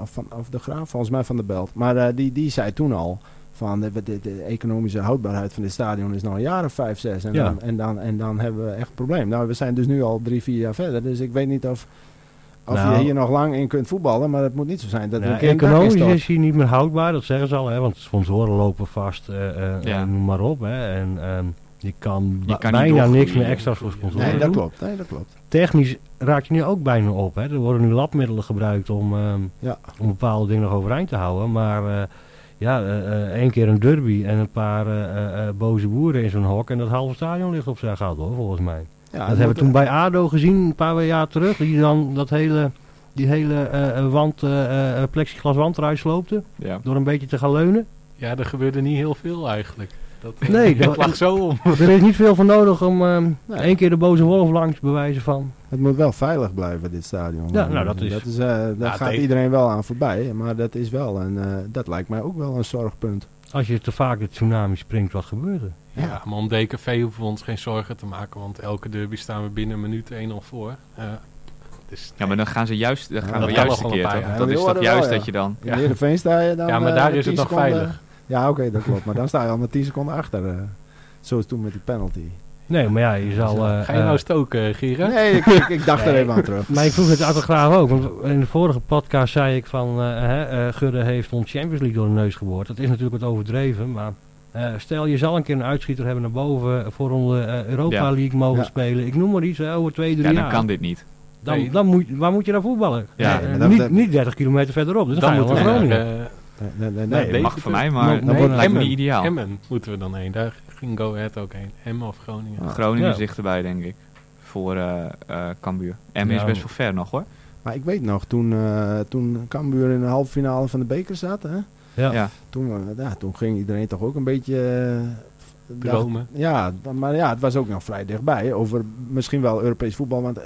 of, van, of de Graaf, volgens mij Van der Belt. Maar eh, die, die zei toen al van de, de, de economische houdbaarheid van dit stadion is nog een jaar of vijf, zes. En, Ja. dan, en, dan, en dan hebben we echt een probleem. Nou, we zijn dus nu al drie, vier jaar verder. Dus ik weet niet of, of Nou. je hier nog lang in kunt voetballen. Maar het moet niet zo zijn dat economisch is hij niet meer houdbaar, dat zeggen ze al. Hè, want sponsoren lopen vast, eh, eh, Ja. eh, noem maar op. Hè, en ehm, je kan, Je kan niet bijna niks meer extra's voor sponsoren Nee, dat doen. klopt. Nee, dat klopt. Technisch raakt je nu ook bijna op. Hè. Er worden nu labmiddelen gebruikt om, ehm, Ja. om bepaalde dingen nog overeind te houden. Maar eh, ja, eh, eh, één keer een derby en een paar eh, eh, eh, boze boeren in zo'n hok. En dat halve stadion ligt op zijn gat hoor, volgens mij. Ja, dat hebben we toen bij ADO gezien, een paar jaar terug. Die dan dat hele, die hele eh, eh, wand, eh, eh, plexiglaswand eruit sloopte. ja. Door een beetje te gaan leunen. Ja, er gebeurde niet heel veel eigenlijk. Dat, eh, Nee, dat lag zo om. er is niet veel voor nodig om ehm Nee. één keer de boze wolf langs bewijzen van. Het moet wel veilig blijven, dit stadion. Ja, nou, dat is- Dat is eh, daar Ja, gaat iedereen wel aan voorbij. Maar dat is wel, en eh, dat lijkt mij ook wel een zorgpunt. Als je te vaak de tsunami springt, wat gebeurt er? Ja, maar om DKV hoeven we ons geen zorgen te maken, want elke derby staan we binnen een minuut 1-0 voor. Eh, dus, ja, maar dan gaan ze juist, dan Ja, gaan dat we kan juist nog een wel keer paar Dat is Ja, horen juist wel, dat je dan... In Ja. Heerenveen sta je dan... Ja, maar eh, daar is 10 het nog seconden- veilig. Ja, oké, dat klopt. Maar dan sta je al met 10 seconden achter. eh. zoals toen met die penalty. Nee, maar ja, je zal... eh, Ga je nou eh, stoken, Gerard? Nee, ik, ik, ik dacht er even aan terug. maar ik vroeg het autograaf ook. Want in de vorige podcast zei ik van... eh hè, eh, Gudde heeft ons Champions League door de neus geboord. Dat is natuurlijk wat overdreven. Maar eh, stel je zal een keer een uitschieter hebben naar boven... voor onze eh, Europa Ja. League mogen Ja. spelen. Ik noem maar iets, over twee, drie Ja, dan jaar. kan dit niet. Dan, Nee. dan moet, waar moet je dan voetballen? Ja, Eh, niet, dat- niet 30 kilometer verderop. Dus dan, Dan ga je Groningen. eh, Nee, nee, nee, Nee, nee. Dat mag voor mij, maar Nee, dat lijkt me niet ideaal. Emmen moeten we dan heen. Daar ging Go Ahead ook heen. Emmen of Groningen. Ah. Groningen Ja. is dichterbij, denk ik. Voor eh eh Cambuur. Emmen Ja, is best wel ver nog, hoor. Maar ik weet nog, toen, eh toen Cambuur in de halve finale van de beker zat... Hè, Ja. Ja. toen, ja, toen ging iedereen toch ook een beetje... Dromen. ja, maar ja, het was ook nog vrij dichtbij. Over misschien wel Europees voetbal. Want,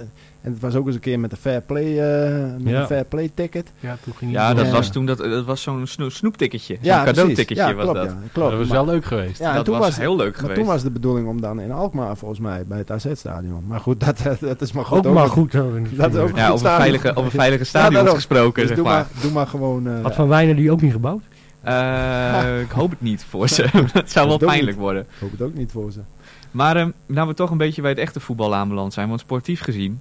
en het was ook eens een keer met de fair play, eh, met Ja. de fair play ticket. Ja, toen ging Ja, dat was toen dat, dat was zo'n snoe- snoepticketje. Zo'n Ja, precies. cadeauticketje ja, was klopt, dat. Ja, klopt. dat was Maar- wel leuk geweest. ja, dat toen was, heel leuk maar geweest. toen was de bedoeling om dan in Alkmaar, volgens mij, bij het AZ-stadion. Maar goed, dat, dat is maar goed. Ook maar nog. goed. dat Dat is ook ja, goed over stadion. veilige, over veilige stadions daarom. gesproken, Dus zeg doe, maar. maar, doe maar gewoon... eh, Had Van Wijnen die ook niet gebouwd? Eh, ik hoop het niet voor ze. dat zou wel pijnlijk worden. Ik hoop het ook niet voor ze. Maar ehm, nou we toch een beetje bij het echte voetbal aanbeland zijn. Want sportief gezien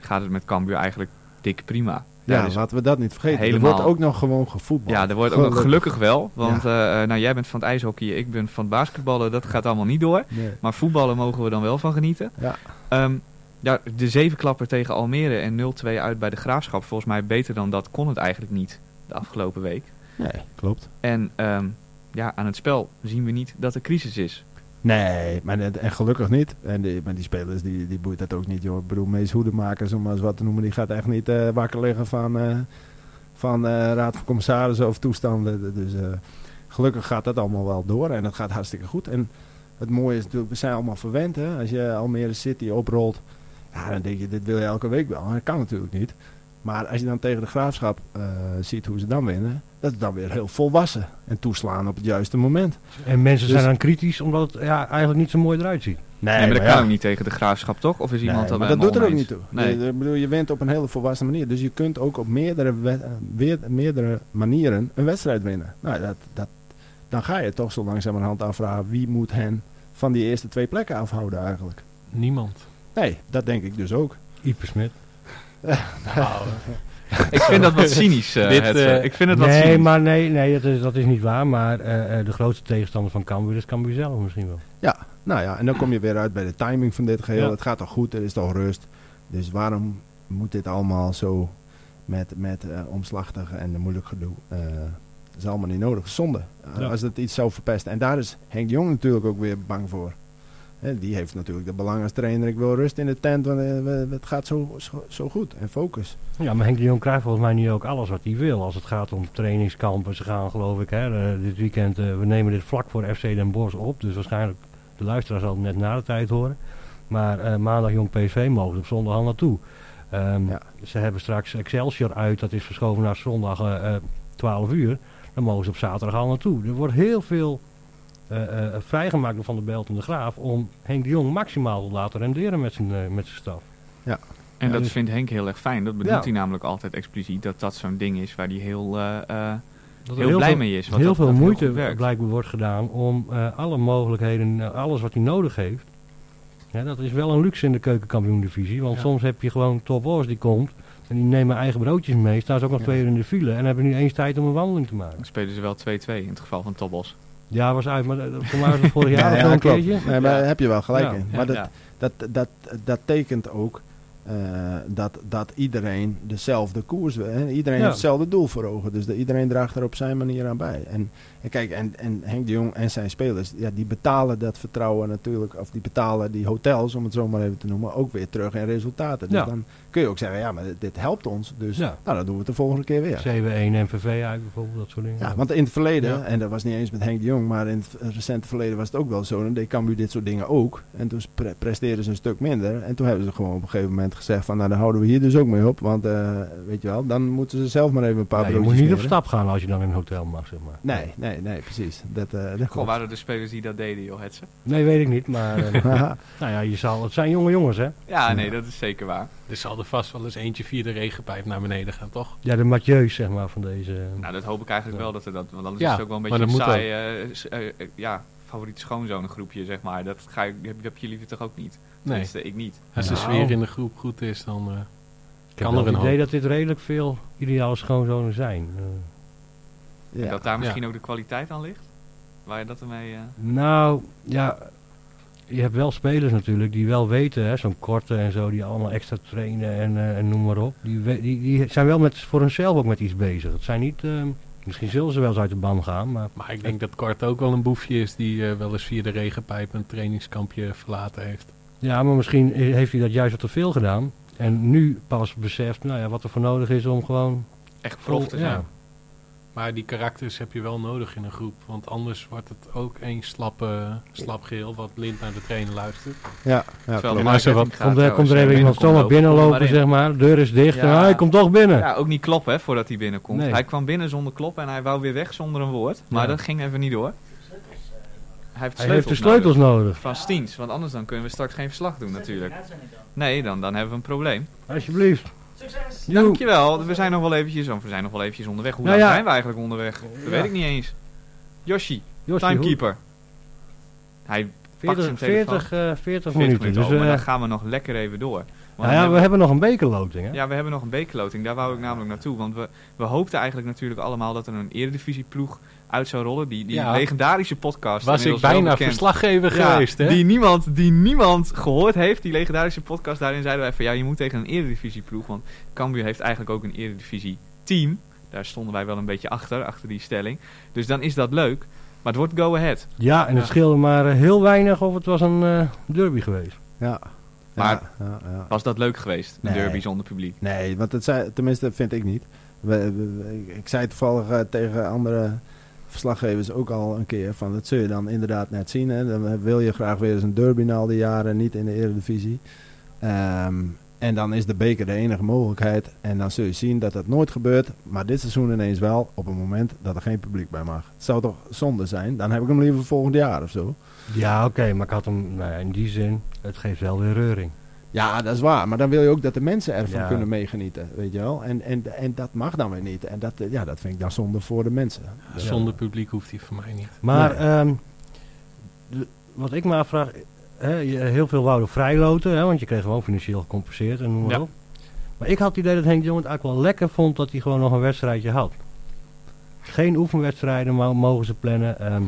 gaat het met Cambuur eigenlijk dik prima. Ja, laten we dat niet vergeten. helemaal- Er wordt ook nog gewoon gevoetbald. ja, er wordt ook nog Gelukkig. wel. Want eh, nou, jij bent van het ijshockey, ik ben van het basketballen. Dat gaat allemaal niet door. Nee. Maar voetballen mogen we dan wel van genieten. Ja. Ehm, ja, de zevenklapper tegen Almere en 0-2 uit bij de Graafschap. Volgens mij beter dan dat kon het eigenlijk niet de afgelopen week. nee, klopt. En ehm, ja, aan het spel zien we niet dat er crisis is. Nee, maar en gelukkig niet. En die, maar die spelers, die, die boeit dat ook niet, joh. Ik bedoel, Mees Hoedemakers, om wat te noemen, die gaat echt niet eh, wakker liggen van, eh, van eh, raad van commissarissen of toestanden. Dus gelukkig gaat dat allemaal wel door en dat gaat hartstikke goed. En het mooie is natuurlijk, we zijn allemaal verwend, hè. Als je Almere City oprolt, ja, dan denk je, dit wil je elke week wel. Dat kan natuurlijk niet. Maar als je dan tegen de Graafschap eh, ziet hoe ze dan winnen, dat is dan weer heel volwassen. En toeslaan op het juiste moment. En mensen Dus- zijn dan kritisch omdat het ja, eigenlijk niet zo mooi eruit ziet. Nee, maar dat ja. kan ook niet tegen de graafschap, toch? Of is iemand Nee, dat maar dat doet er ook niet toe. Nee. Je, ik bedoel, je wint op een hele volwassen manier. Dus je kunt ook op meerdere, we- eh, weer, meerdere manieren een wedstrijd winnen. Nou, dat, dat, dan ga je toch zo langzamerhand afvragen wie moet hen van die eerste twee plekken afhouden eigenlijk. Niemand. Nee, dat denk ik dus ook. Ipe Smit. Nou, Ik vind dat wat cynisch, eh, Dit, het, eh, eh, Ik vind het wat Nee, cynisch. maar nee, nee dat, is, dat is niet waar. Maar eh, eh, de grootste tegenstander van Cambuur is Cambuur zelf misschien wel. Nou ja, en dan kom je weer uit bij de timing van dit geheel. Ja. Het gaat toch goed, er is toch rust. Dus waarom moet dit allemaal zo met, met omslachtig en moeilijk gedoe? Eh, dat is allemaal niet nodig. Zonde. Ja. Als het iets zou verpesten. En daar is Henk Jong natuurlijk ook weer bang voor. Die heeft natuurlijk de belang als trainer. Ik wil rust in de tent, want eh, het gaat zo, zo, zo goed. En focus. Ja, maar Henk de Jong krijgt volgens mij nu ook alles wat hij wil. Als het gaat om trainingskampen. Ze gaan geloof ik hè, eh, dit weekend, eh, we nemen dit vlak voor FC Den Bosch op. Dus waarschijnlijk, de luisteraar zal het net na de tijd horen. Maar maandag Jong PSV mogen ze op zondag al naartoe. Ehm, Ja. Ze hebben straks Excelsior uit, dat is verschoven naar zondag eh, eh, 12 uur. Dan mogen ze op zaterdag al naartoe. Er wordt heel veel vrijgemaakt door Van der Belt en de Graaf om Henk de Jong maximaal te laten renderen met zijn, eh, met zijn staf. En Ja, dat dus- vindt Henk heel erg fijn. Dat bedoelt Ja. hij namelijk altijd expliciet. Dat dat zo'n ding is waar hij heel, eh, eh, Dat er heel blij veel- mee is. wat heel dat- veel dat moeite werkt. blijkbaar wordt gedaan om eh, alle mogelijkheden, eh, alles wat hij nodig heeft. Ja, dat is wel een luxe in de keukenkampioen-divisie. Want Ja. soms heb je gewoon Top die komt en die nemen eigen broodjes mee. Staan ze ook nog Ja. twee uur in de file en hebben nu eens tijd om een wandeling te maken. Dan spelen ze wel 2-2 in het geval van Topos. Ja, was uit, maar voor mij was het vorig jaar Ja, ja, een klopt. keertje. Nee, maar daar heb je wel gelijk in. Maar dat, dat, dat, dat tekent ook eh, dat, dat iedereen dezelfde koers wil. Hè? Iedereen Ja. heeft hetzelfde doel voor ogen. Dus de, iedereen draagt er op zijn manier aan bij. En, en kijk, en, en Henk de Jong en zijn spelers, ja, die betalen dat vertrouwen natuurlijk, of die betalen die hotels, om het zo maar even te noemen, ook weer terug in resultaten. Dus Ja. dan kun je ook zeggen, ja, maar dit, dit helpt ons. Dus Ja. nou, dan doen we het de volgende keer weer. 7-1 MVV uit bijvoorbeeld, dat soort dingen. Ja, want in het verleden, en dat was niet eens met Henk de Jong, maar in het recente verleden was het ook wel zo. Dan deed Cambuur dit soort dingen ook. En toen pre- presteerden ze een stuk minder. En toen hebben ze gewoon op een gegeven moment gezegd van, nou dan houden we hier dus ook mee op. Want eh, weet je wel, dan moeten ze zelf maar even een paar Ja, je moet niet op stap gaan als je dan in een hotel mag, zeg maar. Nee, nee, nee, precies. Dat, eh, dat Goh, waren er spelers die dat deden, joh, Hetze? Nee, weet ik niet, maar eh, nou ja, je zal, het zijn jonge jongens, hè? Ja, nee, dat is zeker waar. er zal er vast wel eens eentje via de regenpijp naar beneden gaan, toch? Ja, de Mathieu's, zeg maar, van deze... Nou, dat hoop ik eigenlijk Ja. wel dat er dat... Want anders Ja, is het ook wel een beetje een saai... ja, favoriet schoonzonengroepje, zeg maar. Dat ga ik, heb, heb je liever toch ook niet? Nee. Ik niet. Als de Nou. sfeer in de groep goed is, dan... eh, Ik heb Kan er het een idee hoop. dat dit redelijk veel ideale schoonzonen zijn. Eh, En Ja. dat daar Ja. misschien ook de kwaliteit aan ligt? Waar je dat ermee... eh, nou, ja, je hebt wel spelers natuurlijk die wel weten, hè, zo'n korte en zo, die allemaal extra trainen en, eh, en noem maar op. Die, die, die zijn wel met, voor hunzelf ook met iets bezig. Het zijn niet, eh, misschien zullen ze wel eens uit de ban gaan, maar maar ik denk dat Kort ook wel een boefje is die eh, wel eens via de regenpijp een trainingskampje verlaten heeft. Ja, maar misschien heeft hij dat juist wat te veel gedaan. En nu pas beseft, nou ja, wat er voor nodig is om gewoon echt prof te ja. zijn. Maar die karakters heb je wel nodig in een groep. Want anders wordt het ook één slappe, slap geel wat blind naar de trainer luistert. Ja, ja Terwijl maar zo wat- Komt er, komt er even iemand zomaar binnenlopen, zeg maar. De deur is dicht en hij komt toch binnen. in. Ja, ook niet kloppen hè, voordat hij binnenkomt. Nee. Hij kwam binnen zonder kloppen en hij wou weer weg zonder een woord. Maar Ja. dat ging even niet door. Hij heeft, hij heeft de sleutels nodig. nodig. Van Stiens, want anders dan kunnen we straks geen verslag doen natuurlijk. Nee, dan, dan hebben we een probleem. Alsjeblieft. Joe. Dankjewel, we zijn nog wel eventjes, we zijn nog wel eventjes onderweg. Hoe Nou lang ja. zijn we eigenlijk onderweg? Dat Ja. weet ik niet eens. Yoshi, hoe- timekeeper. Hij pakt 40, zijn telefoon. 40, eh, 40 40 minuten. Dus, oh, maar eh, dan gaan we nog lekker even door. Want nou ja, hebben we hebben nog een bekerloting. Hè? Ja, we hebben nog een bekerloting. Daar wou ik namelijk naartoe. Want we, we hoopten eigenlijk natuurlijk allemaal dat er een eredivisieploeg uit zou rollen. Die, die Ja. legendarische podcast. Was ik bijna verslaggever Ja, geweest, hè? Die niemand, die niemand gehoord heeft. Die legendarische podcast. Daarin zeiden wij van ja, je moet tegen een eredivisieploeg. Want Cambuur heeft eigenlijk ook een eredivisie team. Daar stonden wij wel een beetje achter, achter die stelling. Dus dan is dat leuk. Maar het wordt go ahead. Ja, en het Ja. scheelde maar eh, heel weinig of het was een eh, derby geweest. Ja. Maar-. Was dat leuk geweest? Een Nee. derby zonder publiek. Nee, want het zei, tenminste vind ik niet. We, we- we- ik zei toevallig eh, tegen andere verslaggevers ook al een keer van dat zul je dan inderdaad net zien. Hè. Dan wil je graag weer eens een derby na al die jaren, niet in de Eredivisie. Ehm, en dan is de beker de enige mogelijkheid. En dan zul je zien dat dat nooit gebeurt. Maar dit seizoen ineens wel op het moment dat er geen publiek bij mag. Het zou toch zonde zijn? Dan heb ik hem liever volgend jaar of zo. Ja, oké, maar ik had hem nou ja, in die zin, het geeft wel weer reuring. Ja, dat is waar. Maar dan wil je ook dat de mensen ervan Ja. kunnen meegenieten. Weet je wel? En, en, en dat mag dan weer niet. En dat, eh, ja, dat vind ik dan zonde voor de mensen. Dus, Zonder publiek hoeft hij voor mij niet. Maar Nee. ehm, de- wat ik me afvraag, hè, je- heel veel wouden vrijloten, hè, want je kreeg gewoon financieel gecompenseerd en noem maar Ja. op. Maar ik had het idee dat Henk de Jong het eigenlijk wel lekker vond dat hij gewoon nog een wedstrijdje had. Geen oefenwedstrijden mo- mogen ze plannen. ehm,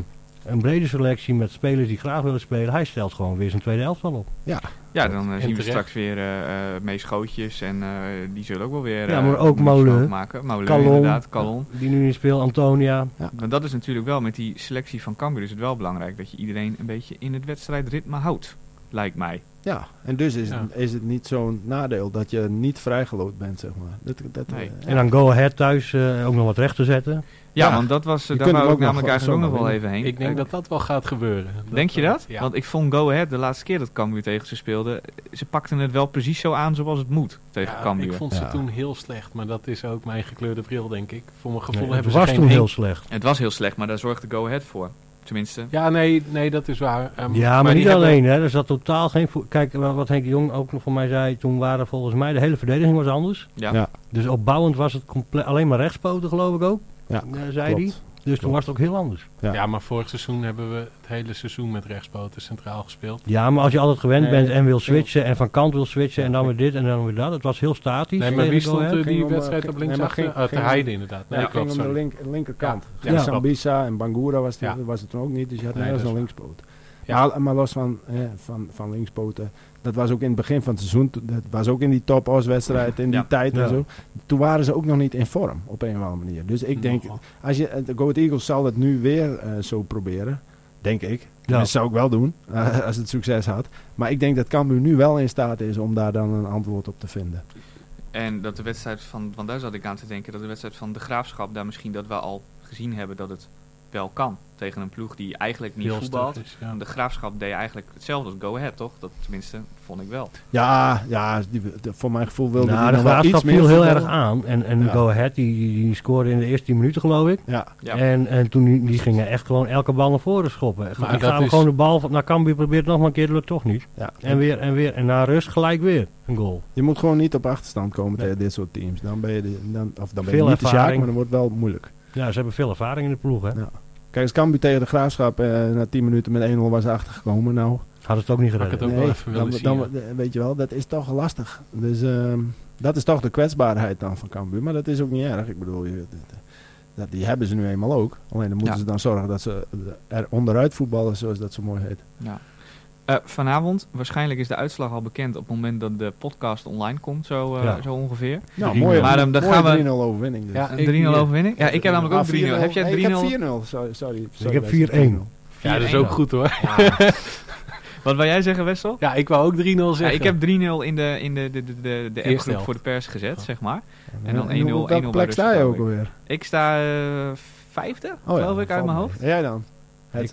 een brede selectie met spelers die graag willen spelen. Hij stelt gewoon weer zijn tweede elftal op. Ja, dan eh, En zien we straks weer eh eh Mees Schootjes. En eh, die zullen ook wel weer Ja, maar ook Molen. mogen maken. Molen Calon. inderdaad, Calon. Die nu niet speelt, Antonia. Maar dat is natuurlijk wel, met die selectie van Cambuur is het wel belangrijk dat je iedereen een beetje in het wedstrijdritme houdt. Lijkt mij. Ja, en dus is, Ja. het, is het niet zo'n nadeel dat je niet vrijgeloot bent, zeg maar. Dat, dat, Nee. eh, En dan Go Ahead thuis eh, ook nog wat recht te zetten. Ja, Ja, want dat was, daar wou ik namelijk eigenlijk ook nog wel even heen. Ik denk dat dat wel gaat gebeuren. Denk je eh, dat? Ja. Want ik vond Go Ahead de laatste keer dat Cambuur tegen ze speelde, ze pakten het wel precies zo aan zoals het moet tegen Ja, Cambuur. ik vond ze Ja. toen heel slecht, maar dat is ook mijn gekleurde bril, denk ik. Voor mijn gevoel Nee, het hebben ze was geen toen heel slecht. Het was heel slecht, maar daar zorgde Go Ahead voor. Tenminste. Ja, nee, nee, dat is waar. Ehm, Ja, maar, die niet hebben- alleen. Hè. Er zat totaal geen... Kijk, wa- wat Henk Jong ook nog voor mij zei... Toen waren volgens mij... De hele verdediging was anders. Ja. Ja. Dus opbouwend was het alleen maar rechtspoten, geloof ik ook. Ja, eh, zei hij. Klopt. Dus toen was het ook heel anders. Ja. Ja. maar vorig seizoen hebben we het hele seizoen met rechtspoten centraal gespeeld. Ja, maar als je altijd gewend Nee, bent en wil switchen... en van kant wil switchen Ja, en dan weer dit en dan weer dat. Het was heel statisch. Nee, maar wie stond er Ging die om, eh, wedstrijd ging- op nee, ging- de ging- Heide inderdaad. Nee, Ja, klopt, ging om de link, linkerkant. Ja, Ja, Sambisa en Bangura was, die, Ja. was het toen ook niet, dus je had nergens een linkspoot. Ja. Maar, maar los van, eh, van, van linkspoten, dat was ook in het begin van het seizoen, dat was ook in die top wedstrijd in die Ja. tijd Ja. en zo. Toen waren ze ook nog niet in vorm, op een of andere manier. Dus ik denk, als je, eh, de Go Ahead Eagles zal het nu weer eh, zo proberen, denk ik. Ja. Dat zou ik wel doen, eh, als het succes had. Maar ik denk dat Cambuur nu wel in staat is om daar dan een antwoord op te vinden. En dat de wedstrijd van, want daar zat ik aan te denken, dat de wedstrijd van de Graafschap daar misschien dat we al gezien hebben dat het wel kan. Tegen een ploeg die eigenlijk niet Heel voetbalt. is, ja. De Graafschap deed eigenlijk hetzelfde als Go Ahead, toch? Dat tenminste, vond ik wel. Ja, ja die, de- voor mijn gevoel wilde Nou, die de nog wel graafschap viel heel voetballen. erg aan. En, en Ja. Go Ahead, die, die, scoorde in de eerste 10 minuten, geloof ik. Ja, Ja. En, en toen die, die gingen echt gewoon elke bal naar voren schoppen. Maar die gaan is- gewoon de bal van- naar Cambuur, probeert nog maar een keer, dat lukt toch niet. ja. En weer en weer. En na rust gelijk weer een goal. Je moet gewoon niet op achterstand komen Nee. tegen dit soort teams. Dan ben je, de, dan, of dan ben je niet de Sjaak, ervaring. maar dan wordt het wel moeilijk. Ja, ze hebben veel ervaring in de ploeg, hè. Ja. Kijk, als Cambuur tegen de Graafschap eh, na 10 minuten met 1-0 was achtergekomen, nou... Hadden ze het ook niet Had ik gered. het ook wel even dan, eh, weet je wel, dat is toch lastig. Dus ehm, dat is toch de kwetsbaarheid dan van Cambuur. Maar dat is ook niet erg. Ik bedoel, je, dat, dat- die hebben ze nu eenmaal ook. Alleen dan moeten Ja. ze dan zorgen dat ze er onderuit voetballen, zoals dat zo mooi heet. Ja. Eh, vanavond, waarschijnlijk is de uitslag al bekend op het moment dat de podcast online komt, zo, eh, Ja. zo ongeveer. Nou, mooie, Maar, ehm, dan gaan we- 3-0 overwinning. Dus. Ja, Een ik- 3-0 overwinning? Ja, ik heb namelijk ook Ah, 3-0. Heb jij Nee, 3-0? Ik heb 4-0, sorry. sorry, Ik heb Wes, 4-1. Ja, dat is ook goed hoor. Wat wil jij zeggen, Wessel? Ja, ik wou ook 3-0 Ja, zeggen. ik heb 3-0 in de, in de, de, de, de, appgroep voor de pers gezet, zeg maar. En En dan 1-0, 1-0 op welke plek sta je ook ik. alweer? Ik sta eh, vijfde, geloof ik, uit mijn hoofd. En jij dan? Ik,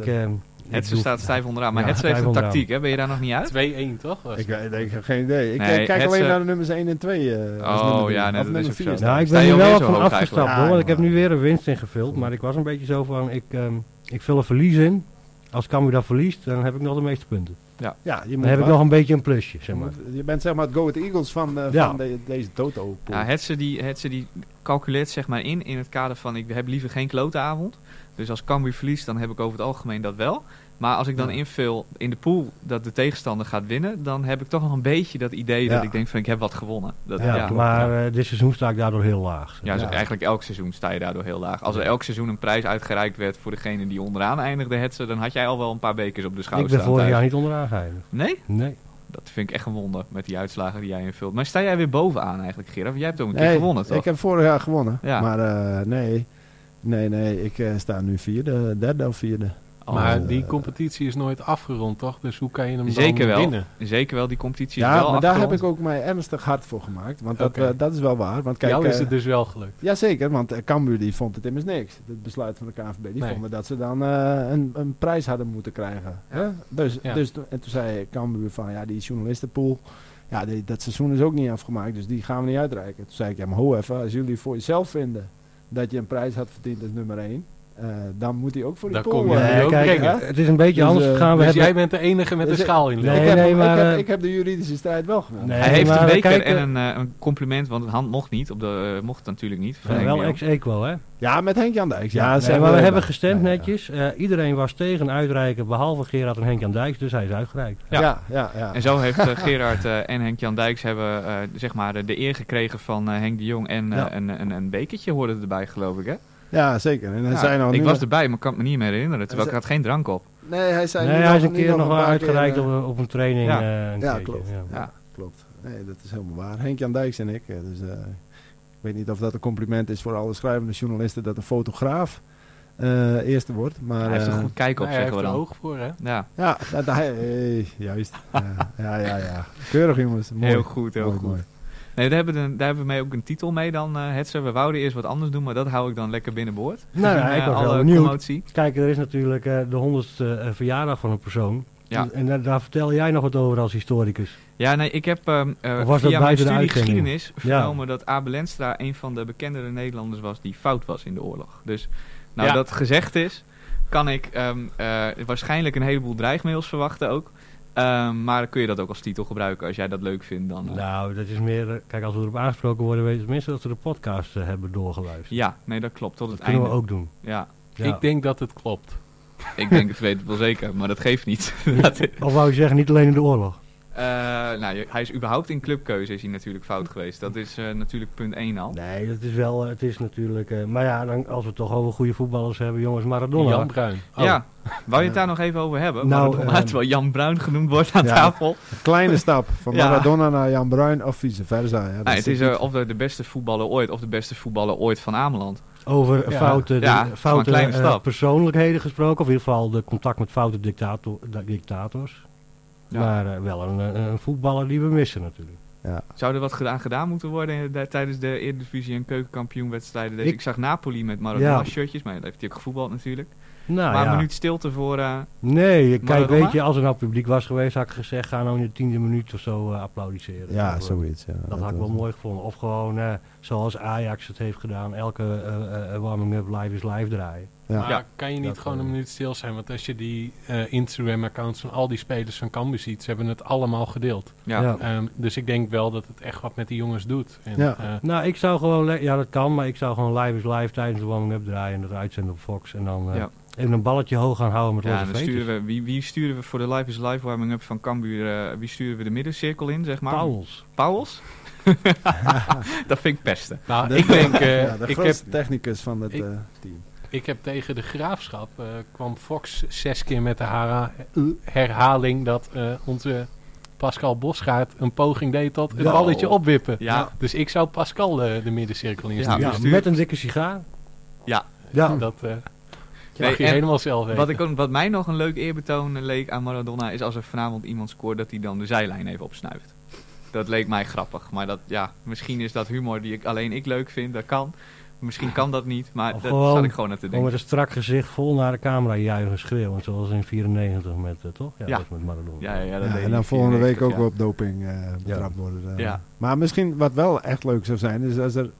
Hetze. eh, staat stijf onderaan. Maar Ja, Hetze heeft een onderaan. tactiek, hè? Ben je daar nog niet uit? 2-1 toch? Was Ik, het? ik, ik heb geen idee. Ik Nee, kijk alleen naar de nummers 1 en 2. eh, Oh, drie. ja, nee, Of dat nummer is ook 4 zo. staat. Nou, ik ben je er alweer wel van afgestapt hoor, want ik Ja, heb nu weer een winst ingevuld. Maar ik was een beetje zo van, ik, ehm, ik vul een verlies in. Als Cambuur dat verliest, dan heb ik nog de meeste punten. Ja, je, Dan moet heb ik nog een beetje een plusje, zeg je maar. moet- je bent zeg maar het Go Ahead Eagles van, eh, Ja. van de- deze toto -pool. Ja, Hetze die, Hetze die calculeert zeg maar in, in het kader van ik heb liever geen klote avond. Dus als Cambuur verliest, dan heb ik over het algemeen dat wel. Maar als ik dan Ja. invul in de pool dat de tegenstander gaat winnen, dan heb ik toch nog een beetje dat idee dat ik denk van ik heb wat gewonnen. Dat, Ja, ja, maar eh, dit seizoen sta ik daardoor heel laag. Ja, dus Ja. eigenlijk elk seizoen sta je daardoor heel laag. Als er elk seizoen een prijs uitgereikt werd voor degene die onderaan eindigde, Hetze, dan had jij al wel een paar bekers op de ik schouder ben staan vorig thuis. jaar niet onderaan geëindigd. Nee? Nee. Dat vind ik echt een wonder met die uitslagen die jij invult. Maar sta jij weer bovenaan eigenlijk, Gerard? Jij hebt ook een keer Nee, gewonnen, toch? Ik heb vorig jaar gewonnen. Ja. Maar eh, nee, nee, nee. Ik eh, sta nu vierde, derde of vierde. Oh, maar eh, die competitie is nooit afgerond, toch? Dus hoe kan je hem Zeker dan wel. winnen? Zeker wel, die competitie is Ja, wel maar daar heb ik ook mij ernstig hard voor gemaakt. Want dat, Oké. eh, dat is wel waar. Want kijk, Jou is eh, het dus wel gelukt. Jazeker, want eh, Cambuur die vond het immers niks. Het besluit van de KNVB. Die Nee. vonden dat ze dan eh, een, een prijs hadden moeten krijgen. Hè? Dus, Ja. dus, en toen zei Cambuur van, ja, die journalistenpool... Ja, die- dat seizoen is ook niet afgemaakt, dus die gaan we niet uitreiken. Toen zei ik, ja, maar ho even, als jullie voor jezelf vinden dat je een prijs had verdiend als nummer 1, dan moet die ook voor kom je eh, Nee, kijk, hè? het is een beetje Dus, anders eh, gegaan. We dus hebben, jij bent de enige met Dus de schaal in de Nee, ik, lucht. heb, nee, maar, ik, heb, eh, ik heb de juridische strijd wel gewonnen. Nee, Hij heeft maar een beker en eh, een, eh, een compliment, want het hand mocht niet. Op de, eh, mocht het natuurlijk niet. Ja, wel de ex-equo, hè? Ja, met Henk-Jan Dijks. Ja, maar we hebben- hebben gestemd Ja, ja. netjes. Eh, iedereen was tegen uitreiken, behalve Gerard en Henk-Jan Dijks. Dus hij is uitgereikt. Ja. Ja, ja, ja. En zo heeft eh, Gerard eh, en Henk-Jan Dijks hebben, eh, zeg maar, de, de eer gekregen van eh, Henk de Jong. En eh, een, een, een bekertje hoorde erbij, geloof ik. Hè? Ja, zeker. En hij Ja, zei nou ik was nog- erbij, maar ik kan het me niet meer herinneren. Terwijl ik had geen drank op. Nee, hij zei Nee, nu hij nog- is een keer nog wel uitgereikt eh, op, op een training. Ja. eh, een Ja, klopt. ja. Ja. Klopt. Nee, dat is helemaal waar. Henk-Jan Dijks en ik. eh, Dus, eh, ik weet niet of dat een compliment is voor alle schrijvende journalisten dat een fotograaf eh, eerste wordt. Maar, hij heeft een goed kijk op, Nee, hij zeggen heeft we er dan. oog voor, hè? Ja, Ja, dat, hij, juist. ja, ja, ja, ja. Keurig jongens. Mooi. heel goed, heel Mooi, goed. mooi. Nee, daar hebben, we, daar hebben we mee ook een titel mee dan, Hetzer. We wouden eerst wat anders doen, maar dat hou ik dan lekker binnenboord. Nou ja, ik was wel benieuwd. commotie. Kijk, er is natuurlijk eh, de honderdste eh, verjaardag van een persoon. Ja. En daar, daar vertel jij nog wat over als historicus. Ja, nee, ik heb Of was via mijn studie geschiedenis Ja. vernomen dat Abel Enstra een van de bekendere Nederlanders was die fout was in de oorlog. Dus nou Ja. dat gezegd is, kan ik ehm, eh, waarschijnlijk een heleboel dreigmails verwachten ook. Ehm, maar kun je dat ook als titel gebruiken als jij dat leuk vindt dan. eh, Nou, dat is meer... eh, kijk, als we erop aangesproken worden, weten we tenminste dat we de podcast eh, hebben doorgeluisterd. Ja, nee, dat klopt. Tot het dat kunnen einde. we ook doen. Ja, Ja. Ik denk dat het klopt. ik denk het weet het wel zeker, maar dat geeft niet. Of wou je zeggen, niet alleen in de oorlog? Eh, nou, hij is überhaupt in clubkeuze is hij natuurlijk fout geweest. Dat is eh, natuurlijk punt 1 al. Nee, dat is wel... Het is natuurlijk... eh, maar ja, dan, als we het toch over goede voetballers hebben, jongens, Maradona. Jan Bruin. Oh, Ja, wou je het daar nog even over hebben? Nou, Maradona, ehm, terwijl Jan Bruin genoemd wordt aan Ja. tafel. Kleine stap van Ja. Maradona naar Jan Bruin of vice versa. Ja, dat Nou, het is of de, de beste voetballer ooit, of de beste voetballer ooit van Ameland. Over Ja. foute, Ja, foute kleine stap. persoonlijkheden gesproken. Of in ieder geval de contact met foute dictator, dictators. Ja. Maar eh, wel een, eh, een voetballer die we missen natuurlijk. Zou er wat gedaan, gedaan moeten worden de- tijdens de Eredivisie en keukenkampioenwedstrijden? Ik- Ik, zag Napoli met Maradona Ja. shirtjes, maar dat heeft hij ook gevoetbald natuurlijk. Nou maar ja. een minuut stilte voor... eh, Nee, kijk, Maradona? weet je, als er nou publiek was geweest, had ik gezegd, ga nou in de tiende minuut of zo applaudisseren. Ja, Of, zoiets. Ja. Dat had ik wel mooi gevonden. Of gewoon, eh, zoals Ajax het heeft gedaan, elke warming-up live is live draaien. Ja. Maar Ja. kan je niet gewoon eh, een minuut stil zijn? Want als je die eh, Instagram-accounts van al die spelers van Cambuur ziet, ze hebben het allemaal gedeeld. ja. Ja. Ehm, dus ik denk wel dat het echt wat met die jongens doet. En, Ja. eh, Nou, ik zou gewoon, ja dat kan, maar ik zou gewoon live is live tijdens de warming-up draaien en dat uitzenden op Fox. En dan eh, Ja. even een balletje hoog gaan houden met Ja, dan sturen we, wie, wie sturen we voor de Live is Live warming-up van Cambuur? eh, wie sturen we de middencirkel in, zeg maar? Pauwels. Pauwels? dat vind ik pesten. nou, De- ik denk, eh, ja, de ik, heb, grootste technicus van het ik- eh, team. Ik heb tegen de graafschap eh, kwam Fox zes keer met de hara- herhaling dat eh, onze Pascal Bosgaard een poging deed tot het balletje opwippen. Ja, Dus ik zou Pascal eh, de middencirkel insturen. Ja, met een dikke sigaar. Ja. Ja, Dat, eh, mag Nee, je helemaal zelf weten. Wat, ik, ook- wat mij nog een leuk eerbetoon leek aan Maradona is als er vanavond iemand scoort dat hij dan de zijlijn even opsnuift. Dat leek mij grappig. Maar dat, ja, misschien is dat humor die ik, alleen ik leuk vind. Dat kan. Misschien kan dat niet. Maar Of daar gewoon- zat ik gewoon aan te Gewoon met denken. een strak gezicht vol naar de camera juichen, schreeuwen. Zoals in 94 met, eh, toch? Ja, Ja. dat is met Maradona. Ja, ja, dat en dan volgende week 94, ook ja. op doping eh, betrapt worden. eh. Ja. Maar misschien wat wel echt leuk zou zijn, is als er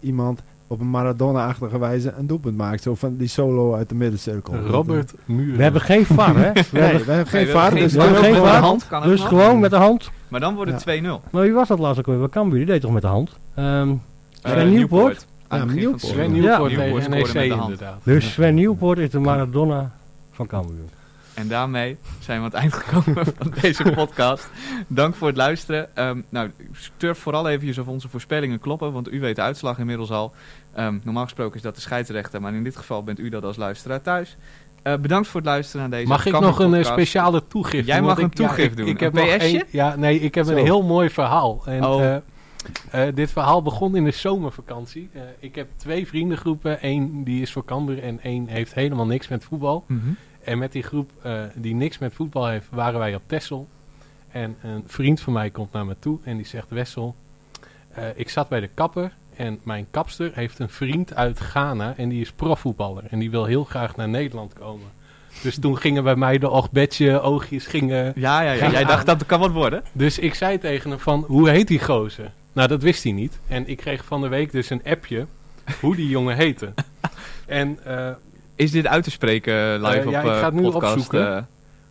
iemand op een Maradona-achtige wijze een doelpunt maakt. Zo van die solo uit de middencirkel. Robert Muren. We hebben geen VAR, hè? We Nee, we hebben, geen we vaart, hebben dus geen VAR. de hand kan dus gewoon met de hand. Maar dan wordt het 2-0. Nou, wie was dat laatst ook weer? Bij Cambuur, die deed toch met de hand? Sven Nieuwpoort. Ja, Nieuwpoort. Ja. Nieuwpoort tegen NEC de hand. inderdaad. Dus Sven Nieuwpoort is de Maradona van Cambuur. En daarmee zijn we aan het eind gekomen van deze podcast. Dank voor het luisteren. Ehm nou, turf vooral eventjes of onze voorspellingen kloppen, want u weet de uitslag inmiddels al. Ehm, normaal gesproken is dat de scheidsrechter, maar in dit geval bent u dat als luisteraar thuis. Eh, bedankt voor het luisteren naar deze Mag ik nog een eh, podcast. speciale toegift Jij mag een ik- ja, toegift ik- doen. Ik heb Een PS'je? Ja, nee, ik heb Zo. een heel mooi verhaal. En, Oh. eh, eh, dit verhaal begon in de zomervakantie. Eh, ik heb twee vriendengroepen. Eén die is voor Cambuur en één heeft helemaal niks met voetbal. Mhm. En met die groep eh, die niks met voetbal heeft, waren wij op Texel. En een vriend van mij komt naar me toe en die zegt: Wessel, ik zat bij de kapper en mijn kapster heeft een vriend uit Ghana en die is profvoetballer. En die wil heel graag naar Nederland komen. Dus toen gingen bij mij de oogbedje, oogjes gingen. Ja, ja, ja. Jij dacht dat het kan wat worden? Dus ik zei tegen hem van, hoe heet die gozer? Nou, dat wist hij niet. En ik kreeg van de week dus een appje hoe die jongen heette. En eh, Is dit uit te spreken live Eh, op ja, ik eh, ga het nu podcast? opzoeken. eh?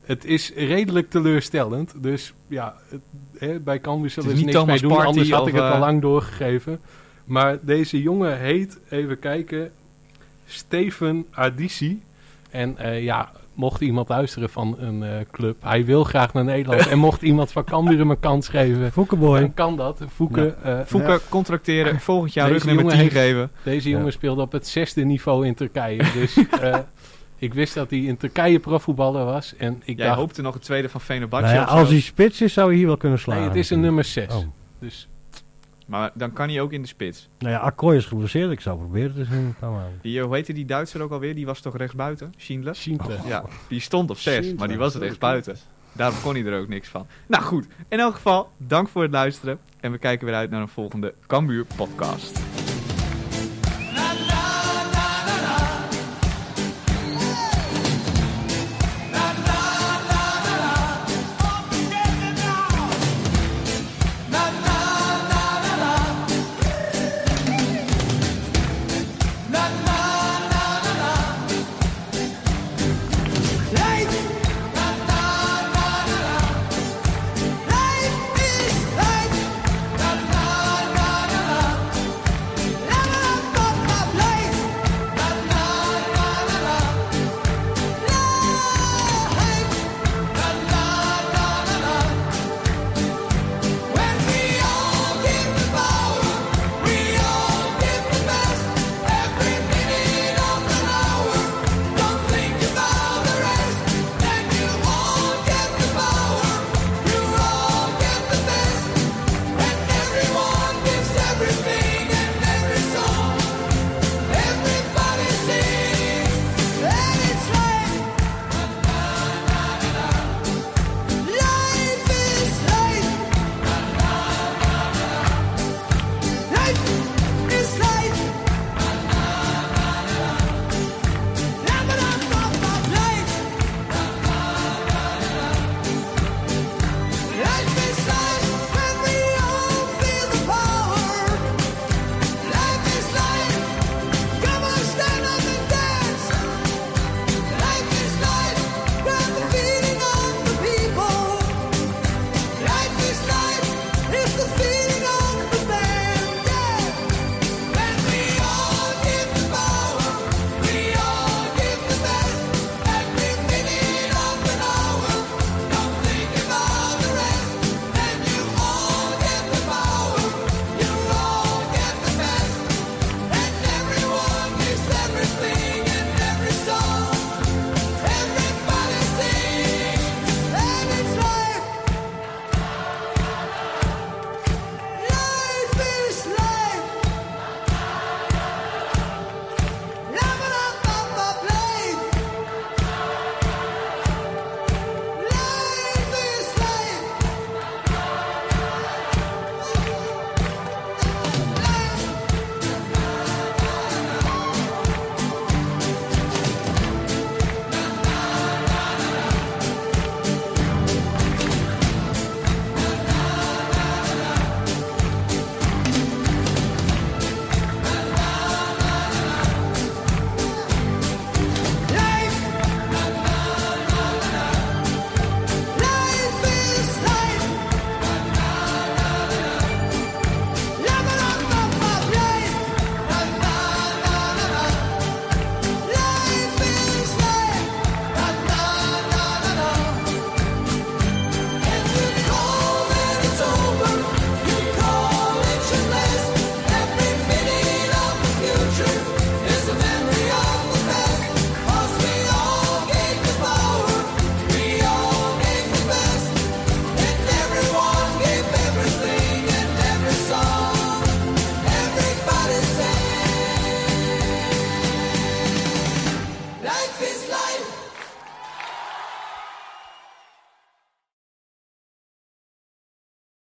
Het is redelijk teleurstellend. Dus ja, het, hè, bij Cambuur zullen ze niks mee Thomas doen. Partey Anders had ik het al eh, lang doorgegeven. Maar deze jongen heet, even kijken, Steven Adisi. En eh, ja, mocht iemand luisteren van een eh, club, hij wil graag naar Nederland. en mocht iemand van Cambuur hem een kans geven, Foukeboy. dan kan dat. Fouke, eh, Voeken, contracteren, volgend jaar Deze rugnummer jongen 10 heeft- geven. deze Ja. jongen speelde op het zesde niveau in Turkije. Dus eh, ik wist dat hij in Turkije profvoetballer was. En ik Jij dacht, hoopte nog het tweede van Fenerbahce Nou ja, als hij spits is, zou hij hier wel kunnen slaan. nee, het is een nummer 6. Oh. Dus Maar dan kan hij ook in de spits. Nou ja, Akkooi is geblesseerd. Ik zou proberen te zien. Kan maar. Die, eh, hoe heette die Duitser ook alweer? Die was toch rechtsbuiten? Schindler? Schindler. Ja, die stond op 6, maar die was rechtsbuiten. Daarom kon hij er ook niks van. Nou goed, in elk geval, dank voor het luisteren. En we kijken weer uit naar een volgende Cambuur podcast.